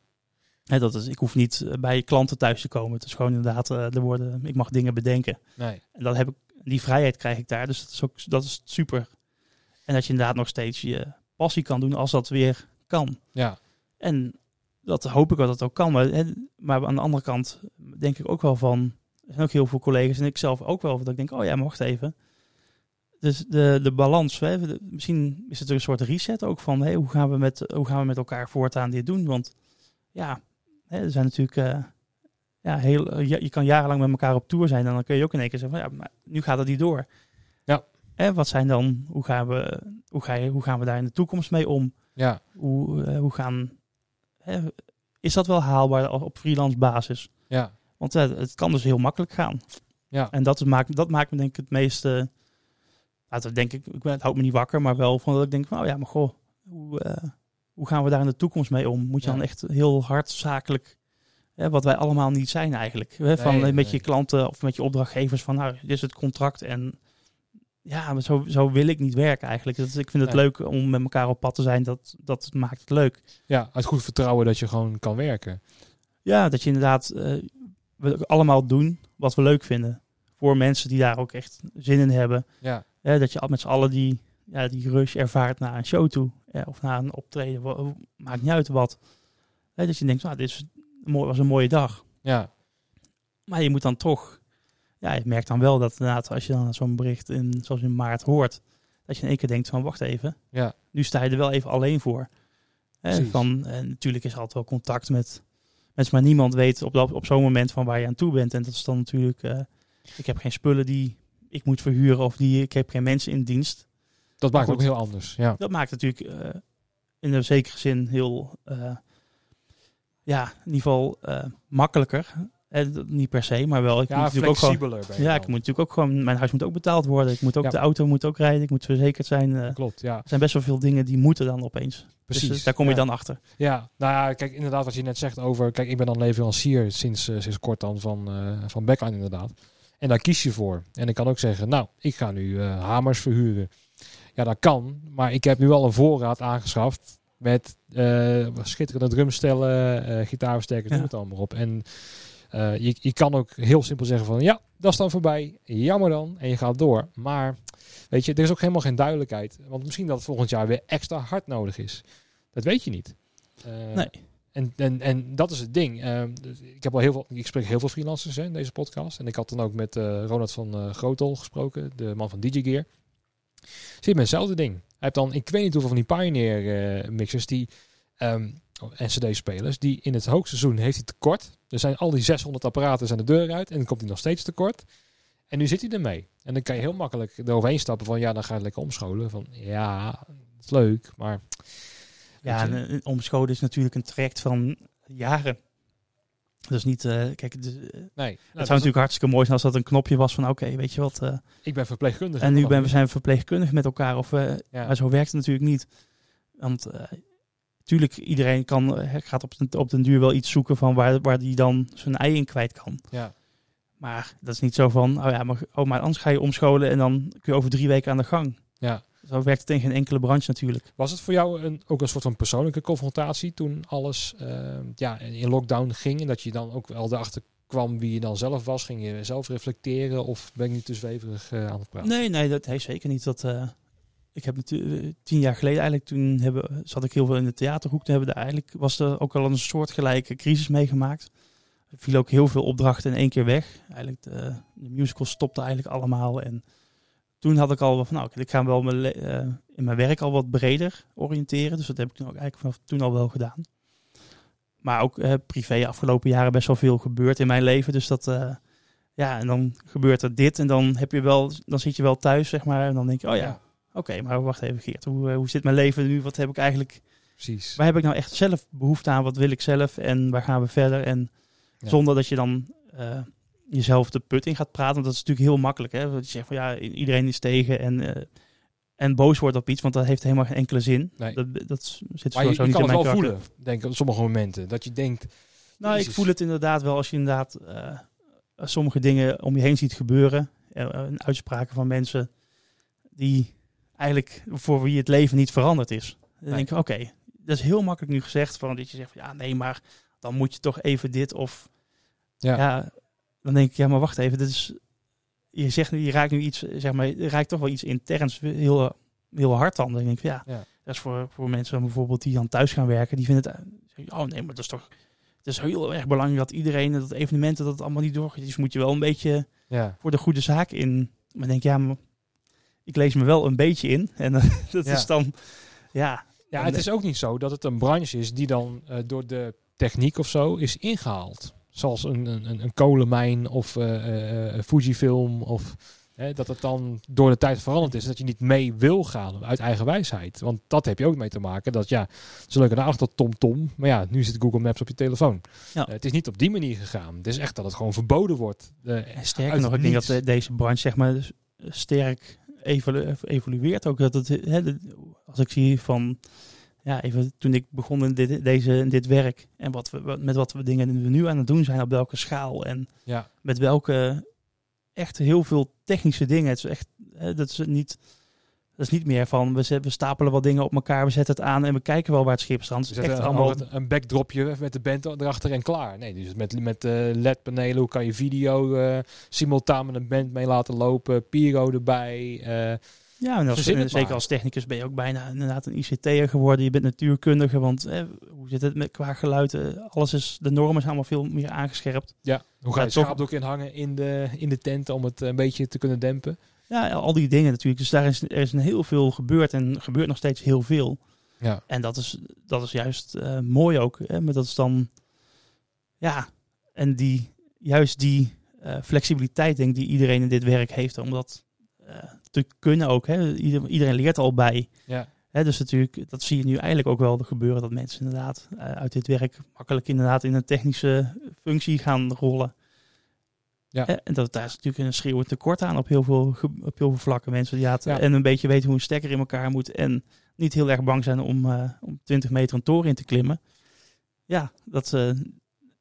Hè, dat is, ik hoef niet eh, bij klanten thuis te komen. Het is gewoon inderdaad, eh, er worden, ik mag dingen bedenken. nee. En dat heb ik, die vrijheid krijg ik daar. Dus dat is ook dat is super. En dat je inderdaad nog steeds je passie kan doen als dat weer kan. Ja, En dat hoop ik dat dat ook kan. Maar, hè, maar aan de andere kant denk ik ook wel van. Er zijn ook heel veel collega's en ik zelf ook wel. Dat ik denk, oh ja, maar wacht even. Dus de, de balans, hè, de- misschien is het een soort reset ook van hey, hoe, gaan we met, hoe gaan we met elkaar voortaan dit doen? Want ja, hè, er zijn natuurlijk. eh, ja, heel, ja, je kan jarenlang met elkaar op tour zijn en dan kun je ook in één keer zeggen van ja, maar nu gaat het niet door. Ja. Hè, wat zijn dan, hoe gaan, we, hoe, ga je, hoe gaan we daar in de toekomst mee om? ja, Hoe, eh, hoe gaan, hè, is dat wel haalbaar al op freelance basis? ja, Want eh, het kan dus heel makkelijk gaan. ja. En dat, is, maakt, dat maakt me denk ik het meeste, nou, dat denk ik, ik ben, het houdt me niet wakker, maar wel van dat ik denk van, oh ja, maar goh, hoe, eh, hoe gaan we daar in de toekomst mee om? Moet je Ja. dan echt heel hard zakelijk, hè, wat wij allemaal niet zijn eigenlijk, hè, van Nee, met nee. je klanten of met je opdrachtgevers van, nou, dit is het contract en ja, maar zo, zo wil ik niet werken eigenlijk. Dat, ik vind het leuk om met elkaar op pad te zijn, dat, dat maakt het leuk. ja, uit goed vertrouwen dat je gewoon kan werken. Ja, dat je inderdaad eh, we allemaal doen wat we leuk vinden. Voor mensen die daar ook echt zin in hebben. Ja, dat je al met z'n allen die, ja, die rush ervaart naar een show toe. of naar een optreden. Maakt niet uit wat. Dat je denkt, nou, dit is mooi, was een mooie dag. ja, Maar je moet dan toch... Ja, je merkt dan wel dat inderdaad, als je dan zo'n bericht in, zoals in maart hoort... dat je in één keer denkt van, wacht even. ja, Nu sta je er wel even alleen voor. Van, en natuurlijk is altijd wel contact met mensen, maar niemand weet op, dat, op zo'n moment van waar je aan toe bent. En dat is dan natuurlijk, eh, ik heb geen spullen die ik moet verhuren of die ik heb geen mensen in dienst. dat maakt goed. ook heel anders. Ja, Dat maakt natuurlijk eh, in een zekere zin heel, eh, ja, in ieder geval makkelijker. Eh, niet per se, maar wel. Ik Ja, moet natuurlijk ook gewoon, ja, ik moet natuurlijk ook gewoon, mijn huis moet ook betaald worden. Ik moet ook, Ja. de auto moet ook rijden. Ik moet verzekerd zijn. eh, er Klopt, ja. zijn best wel veel dingen die moeten dan opeens. Precies. Dus, eh, daar kom je ja. dan achter. Ja, nou ja, kijk, inderdaad wat je net zegt over... Kijk, ik ben dan leverancier sinds, eh, sinds kort dan van, eh van Backline inderdaad. En daar kies je voor. En ik kan ook zeggen, nou, ik ga nu hamers verhuren. Ja, dat kan. Maar ik heb nu al een voorraad aangeschaft met schitterende drumstellen, gitaarversterkers, noem het allemaal op. En eh, je, je kan ook heel simpel zeggen van, ja, dat is dan voorbij. Jammer dan. En je gaat door. Maar, weet je, er is ook helemaal geen duidelijkheid. Want misschien dat het volgend jaar weer extra hard nodig is. Dat weet je niet. Eh, Nee. en, en, en dat is het ding. Eh, dus ik heb al heel veel, ik spreek heel veel freelancers hè, in deze podcast. En ik had dan ook met Ronald van Grootel gesproken, de man van DJ Gear. Zit met hetzelfde ding. Hij heeft dan, ik weet niet hoeveel van die Pioneer mixers die ehm en CD-spelers die in het hoogseizoen heeft hij tekort. Er zijn al die 600 apparaten zijn de deur uit en dan komt hij nog steeds tekort. En nu zit hij ermee. En dan kan je heel makkelijk eroverheen stappen van ja, dan ga je lekker omscholen. Van ja, het is leuk, maar Ja, en, eh, omscholen is natuurlijk een traject van jaren. Dus niet, eh, kijk, het, is- eh, het nee. Nou, zou dat is- natuurlijk hartstikke mooi zijn als dat een knopje was van, oké, weet je wat. ik ben verpleegkundige. en nu ben, we zijn we verpleegkundig met elkaar. Of, ja. Maar zo werkt het natuurlijk niet. Want uh, tuurlijk, iedereen kan, eh, gaat op den, op den duur wel iets zoeken van waar, waar die dan zijn ei in kwijt kan. ja. Maar dat is niet zo van, oh ja, maar, oh, maar anders ga je omscholen en dan kun je over drie weken aan de gang. ja. Zo werkt het in geen enkele branche natuurlijk. Was het voor jou een, ook een soort van persoonlijke confrontatie toen alles eh, ja, in lockdown ging? En dat je dan ook wel erachter kwam wie je dan zelf was? Ging je zelf reflecteren of ben je nu te zweverig eh, aan het praten? Nee, nee, dat heeft zeker niet. Dat, eh, ik heb natuurlijk eh, tien jaar geleden eigenlijk, toen hebben, zat ik heel veel in de theaterhoek. Toen hebben we eigenlijk, was er ook al een soortgelijke crisis meegemaakt. Er viel ook heel veel opdrachten in één keer weg. Eigenlijk de, de musical stopte eigenlijk allemaal. En toen had ik al van, nou, ik ga wel mijn, eh, in mijn werk al wat breder oriënteren. Dus dat heb ik toen ook eigenlijk vanaf toen al wel gedaan. Maar ook eh, privé afgelopen jaren best wel veel gebeurd in mijn leven. Dus dat, eh, ja, en dan gebeurt er dit. En dan heb je wel, dan zit je wel thuis, zeg maar. En dan denk je, oh ja, oké, maar wacht even, Geert. Hoe, eh, hoe zit mijn leven nu? Wat heb ik eigenlijk, precies. waar heb ik nou echt zelf behoefte aan? Wat wil ik zelf? En waar gaan we verder? En Ja. zonder dat je dan eh, jezelf de put in gaat praten. Want dat is natuurlijk heel makkelijk. Hè? Dat je zegt van ja, iedereen is tegen en, eh, en boos wordt op iets. Want dat heeft helemaal geen enkele zin. Nee. Dat, dat zit Maar je, je niet kan in het wel karakter. voelen, denk ik, op sommige momenten. Dat je denkt, Nou, ik voel het inderdaad wel als je inderdaad sommige dingen om je heen ziet gebeuren. En uitspraken van mensen die eigenlijk voor wie het leven niet veranderd is. Dan Nee. denk ik, oké, dat is heel makkelijk nu gezegd. Van dat je zegt, van, ja nee, maar dan moet je toch even dit of... Ja. Ja. dan denk ik, ja maar wacht even, dit is... Je zegt nu, je raakt nu iets, zeg maar, je raakt toch wel iets interns heel, heel hard dan. Dan denk ik, ja, Ja. dat is voor, voor mensen bijvoorbeeld die dan thuis gaan werken. Die vinden het, oh nee, maar dat is toch... Het is heel erg belangrijk dat iedereen, dat evenementen, dat het allemaal niet doorgaat. Dus moet je wel een beetje ja, voor de goede zaak in. Maar denk, ja, maar ik lees me wel een beetje in. En eh, dat Ja. is dan, ja. ja, En, het eh, is ook niet zo dat het een branche is die dan eh, door de techniek of zo is ingehaald. Zoals een, een, een- een kolenmijn of eh, eh, eh, Fujifilm of hè, dat het dan door de tijd veranderd is. Dat je niet mee wil gaan uit eigen wijsheid. Want dat heb je ook mee te maken. Dat ja, ze leuke naam tot TomTom. Maar ja, nu zit Google Maps op je telefoon. Ja. Het is niet op die manier gegaan. Het is echt dat het gewoon verboden wordt. En sterker nog, ik denk dat deze branche zeg maar dus, sterk evolu- evolueert ook. Dat het, hè, als ik zie van, ja, even toen ik begon in dit, deze, in dit werk en wat we, met wat we dingen we nu aan het doen zijn, op welke schaal en Ja, met welke echt heel veel technische dingen. Het is echt, hè, dat is niet, dat is niet meer van we, zet- we stapelen wat dingen op elkaar, we zetten het aan en we kijken wel waar het schip strandt. Ze Het is zetten echt allemaal. een backdropje met de band erachter en klaar. Nee, dus met, met eh, LED-panelen, hoe kan je video eh, simultaan met een band mee laten lopen, Pyro erbij. eh, Ja, en als, het zeker maar. als technicus ben je ook bijna inderdaad een ICT'er geworden. Je bent natuurkundige, want eh, hoe zit het met qua geluid? Alles is, de normen zijn allemaal veel meer aangescherpt. ja, hoe ga je toch- schaapdoek inhangen in de, in de tent om het een beetje te kunnen dempen? Ja, al die dingen natuurlijk. Dus daar is, er is een heel veel gebeurd en gebeurt nog steeds heel veel. Ja, En dat is, dat is juist eh, mooi ook. Hè? Maar dat is dan, ja, en die, juist die eh, flexibiliteit denk ik die iedereen in dit werk heeft. Om dat eh, te kunnen ook. Hè? Ieder- iedereen leert al bij. ja, Hè, dus natuurlijk, dat zie je nu eigenlijk ook wel gebeuren. Dat mensen inderdaad uit dit werk makkelijk inderdaad in een technische functie gaan rollen. Ja. En dat, daar is natuurlijk een schreeuwend tekort aan op heel veel, op heel veel vlakken. Mensen die ja, het- Ja. en een beetje weten hoe een stekker in elkaar moet. En niet heel erg bang zijn om, eh, om 20 meter een toren in te klimmen. Ja, dat, eh,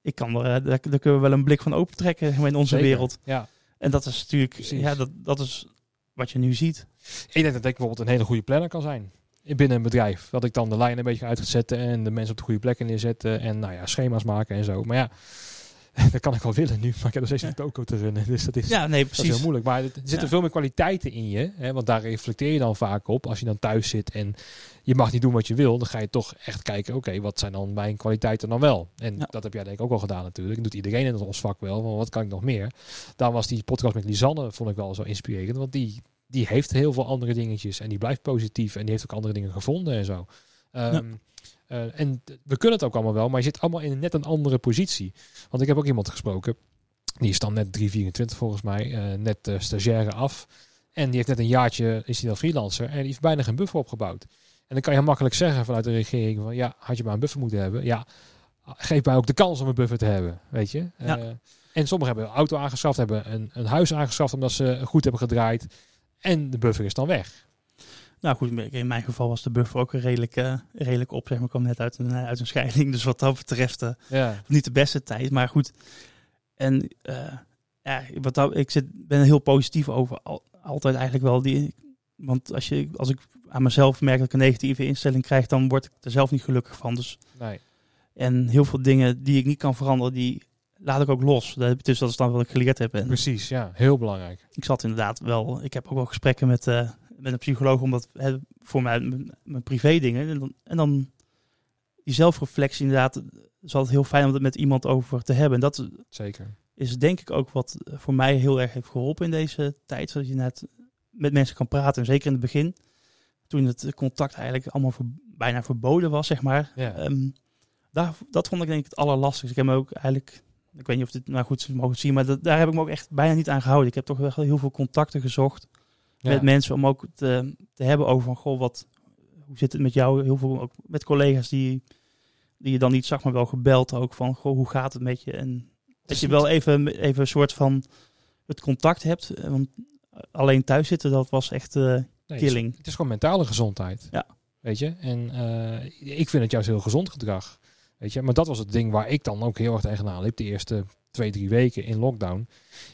ik kan er, eh, daar, daar kunnen we wel een blik van opentrekken zeg maar, in onze Zeker. wereld. Ja. En dat is natuurlijk, Precies. ja, dat, dat is wat je nu ziet. Ik denk dat ik bijvoorbeeld een hele goede planner kan zijn. Binnen een bedrijf. Dat ik dan de lijn een beetje uit ga zetten en de mensen op de goede plekken neerzetten. En nou ja, schema's maken en zo. Maar ja, dat kan ik wel willen nu. Maar ik heb nog steeds een toko te runnen. Dus dat is, Ja, nee, dat is heel precies. moeilijk. Maar er zitten Ja. veel meer kwaliteiten in je. Hè, want daar reflecteer je dan vaak op. Als je dan thuis zit en je mag niet doen wat je wil. Dan ga je toch echt kijken. Oké, wat zijn dan mijn kwaliteiten dan wel? En Ja. dat heb jij denk ik ook al gedaan natuurlijk. Dat doet iedereen in ons vak wel. Van wat kan ik nog meer? Daar was die podcast met Lisanne vond ik wel zo inspirerend. Want die, die heeft heel veel andere dingetjes. En die blijft positief. En die heeft ook andere dingen gevonden en zo. Ehm, eh, en we kunnen het ook allemaal wel. Maar je zit allemaal in net een andere positie. Want ik heb ook iemand gesproken. Die is dan net 324 volgens mij. eh, net uh, stagiaire af. En die heeft net een jaartje, is hij dan freelancer. En die heeft bijna geen buffer opgebouwd. En dan kan je heel makkelijk zeggen vanuit de regering van ja, had je maar een buffer moeten hebben. Ja, geef mij ook de kans om een buffer te hebben, weet je. Ja. Eh, en sommigen hebben een auto aangeschaft, hebben een, een huis aangeschaft omdat ze goed hebben gedraaid. En de buffer is dan weg. Nou goed, in mijn geval was de buffer ook redelijk, eh, redelijk op. Zeg maar. Ik kwam net uit een, eh, uit een scheiding. Dus wat dat betreft Ja, niet de beste tijd. Maar goed. En ja, wat dat, ik zit, ben heel positief over. Al, altijd eigenlijk wel. Die, want als, je, als ik aan mezelf merk dat ik een negatieve instelling krijg, dan word ik er zelf niet gelukkig van. Dus, nee. en heel veel dingen die ik niet kan veranderen, die laat ik ook los. Dat- Dus dat is dan wat ik geleerd heb. En Precies, ja, heel belangrijk. ik zat inderdaad wel. Ik heb ook wel gesprekken met, met een psycholoog, omdat hè, voor mij mijn, mijn privé dingen. En dan, en dan die zelfreflectie inderdaad is altijd heel fijn om het met iemand over te hebben. En dat Zeker. is denk ik ook wat voor mij heel erg heeft geholpen in deze tijd. Zodat je net met mensen kan praten. En zeker in het begin, toen het contact eigenlijk allemaal ver- bijna verboden was, zeg maar. Ja. Ehm, daar, dat vond ik denk ik het allerlastigste. Ik heb me ook eigenlijk, ik weet niet of dit nou goed mogen zien, maar dat, daar heb ik me ook echt bijna niet aan gehouden. Ik heb toch wel heel veel contacten gezocht Ja. met mensen om ook te, te hebben over van, goh, wat, hoe zit het met jou? Heel veel ook met collega's die, die je dan niet zag, maar wel gebeld ook van, goh, hoe gaat het met je? En dat je wel even, even een soort van het contact hebt. Eh, Want alleen thuis zitten, dat was echt Nee, het is- killing. Het is gewoon mentale gezondheid. Ja. Weet je? En eh, ik vind het juist heel gezond gedrag. Weet je? Maar dat was het ding waar ik dan ook heel erg tegenaan liep. De eerste twee, drie weken in lockdown.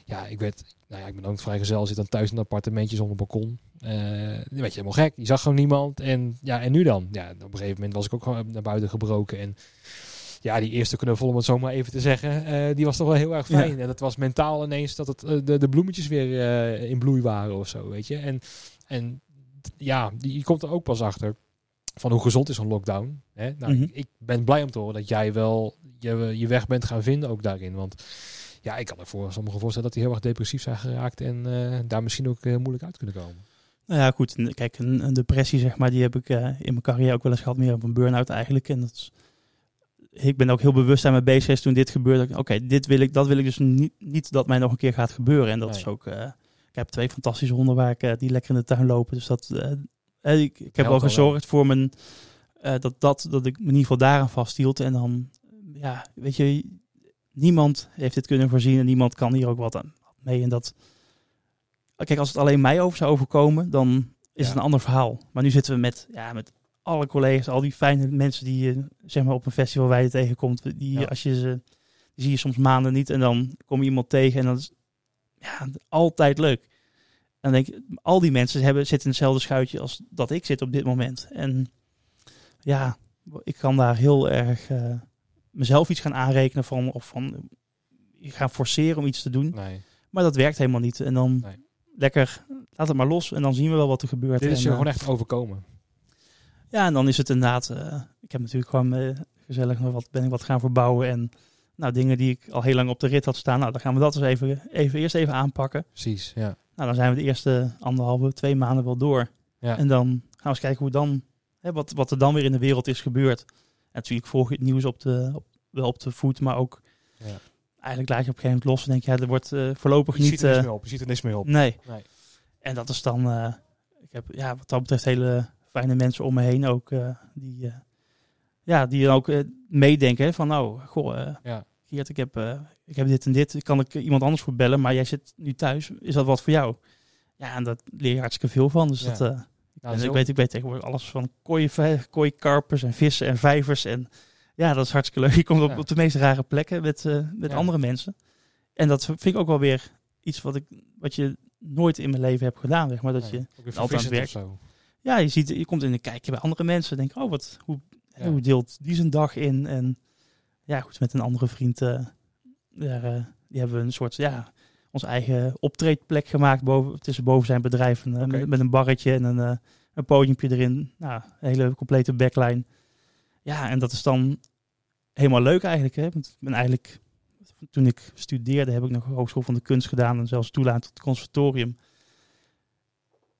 Ja, ik werd... Nou ja, ik ben ook vrijgezel. Zit dan thuis in een appartementje zonder balkon. Eh werd je helemaal gek. Je zag gewoon niemand. En ja, en nu dan? Ja, op een gegeven moment was ik ook gewoon naar buiten gebroken. En ja, die eerste knuffel, om het zo maar even te zeggen, eh, die was toch wel heel erg fijn. Ja. En dat was mentaal ineens dat het, eh, de, de bloemetjes weer in bloei waren of zo, weet je. En, en ja, die, je komt er ook pas achter van hoe gezond is een lockdown. Hè? Nou, Mhm. ik, ik ben blij om te horen dat jij wel je, je weg bent gaan vinden ook daarin. Want ja, ik kan me voor sommigen voorstellen dat die heel erg depressief zijn geraakt en eh, daar misschien ook heel moeilijk uit kunnen komen. Nou ja, goed. Kijk, een, een depressie, zeg maar, die heb ik eh, in mijn carrière ook wel eens gehad. Meer op een burn-out eigenlijk. En dat is, ik ben ook heel bewust aan mijn bezig geweest toen dit gebeurde. Oké, dit wil ik, dat wil ik dus niet, niet dat mij nog een keer gaat gebeuren. En dat Nee. is ook... eh, ik heb twee fantastische honden waar ik, eh, die lekker in de tuin lopen. Dus dat... eh, eh, ik, ik heb wel Helpt gezorgd voor mijn... eh, dat, dat, dat ik me in ieder geval daaraan vasthield. En dan... Ja, weet je... Niemand heeft dit kunnen voorzien. En niemand kan hier ook wat aan mee. En dat... Kijk, als het alleen mij over zou overkomen, dan is Ja. het een ander verhaal. Maar nu zitten we met, ja, met alle collega's, al die fijne mensen die je zeg maar, op een festival waar je tegenkomt. Die, Ja. als je ze, die zie je soms maanden niet en dan kom je iemand tegen en dat is ja, altijd leuk. En dan denk ik, al die mensen hebben, zitten in hetzelfde schuitje als dat ik zit op dit moment. En ja, ik kan daar heel erg eh, mezelf iets gaan aanrekenen van, of van gaan forceren om iets te doen. Nee. Maar dat werkt helemaal niet. En dan Nee. lekker, laat het maar los en dan zien we wel wat er gebeurt. Dit is je eh, gewoon echt overkomen. Ja, en dan is het inderdaad, eh, ik heb natuurlijk gewoon eh, gezellig nog wat, ben ik wat gaan verbouwen. En nou, dingen die ik al heel lang op de rit had staan, nou, dan gaan we dat eens even, even eerst even aanpakken. Precies, ja. Nou, dan zijn we de eerste anderhalve, twee maanden wel door. ja. En dan gaan we eens kijken hoe dan, hè, wat, wat er dan weer in de wereld is gebeurd. Natuurlijk volg je het nieuws op de, op, wel op de voet, maar ook Ja. eigenlijk laat je op een gegeven moment los en denk je, ja, er wordt eh, voorlopig Je niet... ziet er niks eh, meer op. Je ziet er niks meer op. nee. Nee. En dat is dan, eh, ik heb ja, wat dat betreft hele fijne mensen om me heen ook. die, ja, die dan ook meedenken hè, van nou, goh, Ja. Geert, ik heb, ik heb dit en dit. Kan ik iemand anders voor bellen? Maar jij zit nu thuis. Is dat wat voor jou? Ja, en dat leer je hartstikke veel van. Dus Ja. dat, Ja, zo- ik, weet, ik weet tegenwoordig alles van kooikarpers en vissen en vijvers. En ja, dat is hartstikke leuk. Je komt op, Ja. op de meest rare plekken met, eh, met Ja. andere mensen. En dat vind ik ook wel weer iets wat, ik, wat je nooit in mijn leven hebt gedaan. Zeg maar. Dat Nee, je, altijd aan of zo. ja, je, ziet, je komt in een kijkje bij andere mensen. Denk, oh, wat, hoe, Ja. hoe deelt die zijn dag in? En ja, goed, met een andere vriend, eh, daar, eh, die hebben we een soort, ja, onze eigen optreedplek gemaakt boven, tussen boven zijn bedrijf. En, eh, met, met een barretje en een, eh een podiumpje erin. Nou, een hele complete backline. Ja, en dat is dan helemaal leuk eigenlijk. Hè? Want ik ben eigenlijk, toen ik studeerde, heb ik nog Hogeschool van de Kunst gedaan en zelfs toelaat tot het conservatorium.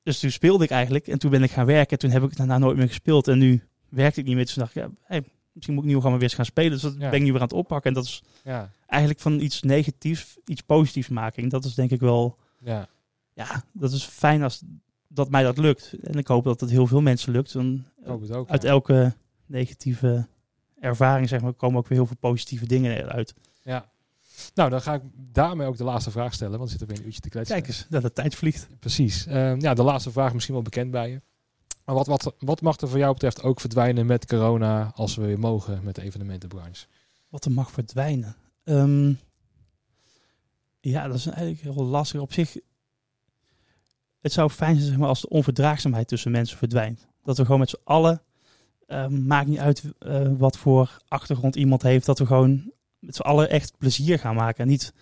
Dus toen speelde ik eigenlijk en toen ben ik gaan werken. Toen heb ik daarna nooit meer gespeeld en nu werkte ik niet meer. Dus toen dacht ik, ja, hey, misschien moet ik nu gewoon weer eens gaan spelen. Dus dat Ja. ben ik nu weer aan het oppakken. En dat is Ja, eigenlijk van iets negatiefs iets positiefs maken. En dat is denk ik wel, ja. ja, dat is fijn als dat mij dat lukt. En ik hoop dat het heel veel mensen lukt. Het ook. uit ja. elke negatieve ervaring zeg maar, komen ook weer heel veel positieve dingen uit. Ja. Nou, dan ga ik daarmee ook de laatste vraag stellen, want we zitten weer een uurtje te kletsen. Kijk eens, dat de tijd vliegt. Precies. Ehm, ja, de laatste vraag misschien wel bekend bij je. Maar wat, wat, wat mag er voor jou betreft ook verdwijnen met corona als we weer mogen met de evenementenbranche? Wat er mag verdwijnen. Ehm, ja, dat is eigenlijk heel lastig. Op zich, het zou fijn zijn zeg maar, als de onverdraagzaamheid tussen mensen verdwijnt. Dat we gewoon met z'n allen, ehm, maakt niet uit eh, wat voor achtergrond iemand heeft, dat we gewoon met z'n allen echt plezier gaan maken. En niet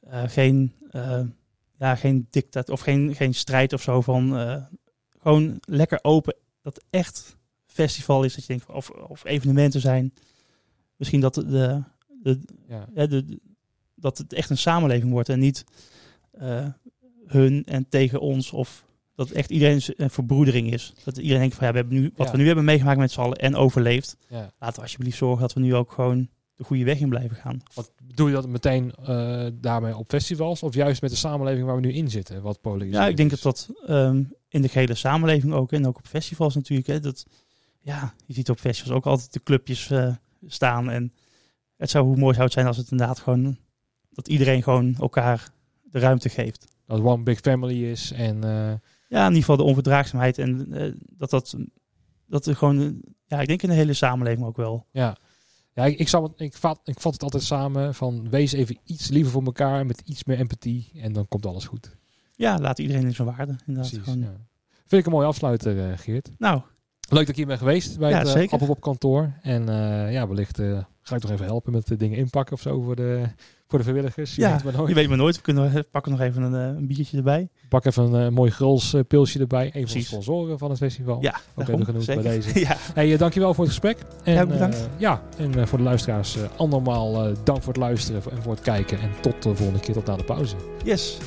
eh, geen, eh, ja, geen dictat of geen, geen strijd of zo van gewoon lekker open. Dat echt festival is, dat je denkt, of, of evenementen zijn. Misschien dat de, de, de, Ja, ja, de, de- dat het echt een samenleving wordt en niet eh, hun en tegen ons of dat echt iedereen een verbroedering is. Dat iedereen denkt van ja, we hebben nu wat Ja. we nu hebben meegemaakt met z'n allen en overleefd. ja. Laten we alsjeblieft zorgen dat we nu ook gewoon de goede weg in blijven gaan. Wat doe je dat meteen eh, daarmee op festivals of juist met de samenleving waar we nu in zitten? Wat polariseert Ja, ik denk dat dat ehm, in de gehele samenleving ook en ook op festivals natuurlijk. Hè, dat, ja, je ziet op festivals ook altijd de clubjes eh, staan en het zou hoe mooi zou het zijn als het inderdaad gewoon dat iedereen gewoon elkaar de ruimte geeft. dat one big family is en eh, Ja, in ieder geval de onverdraagzaamheid en eh, dat dat dat er gewoon, ja, ik denk in de hele samenleving ook wel. ja. Ja, ik, ik, zal ik, vat, ik vat het altijd samen van wees even iets liever voor elkaar met iets meer empathie en dan komt alles goed. Ja, laat iedereen in zijn waarde. Inderdaad, Precies. gewoon. Ja. Vind ik een mooie afsluiter, eh, Geert. Nou, Leuk dat ik hier ben geweest bij Ja, het uh, zeker. Appelpop kantoor. En eh, ja, wellicht eh, ga ik nog even helpen met de dingen inpakken of zo voor de, voor de vrijwilligers. Je ja, weet maar nooit. je weet maar nooit. We kunnen, pakken nog even een, eh, een biertje erbij. Pak even een eh, mooi gruls eh, pilsje erbij. Een van de sponsoren van het festival. Ja, Ook even genoemd bij deze. ja, Hey, eh, dankjewel voor het gesprek. En, Ja, bedankt. eh, ja, en eh, voor de luisteraars, eh, allemaal eh, dank voor het luisteren en voor het kijken. En tot de volgende keer, tot na de pauze. yes.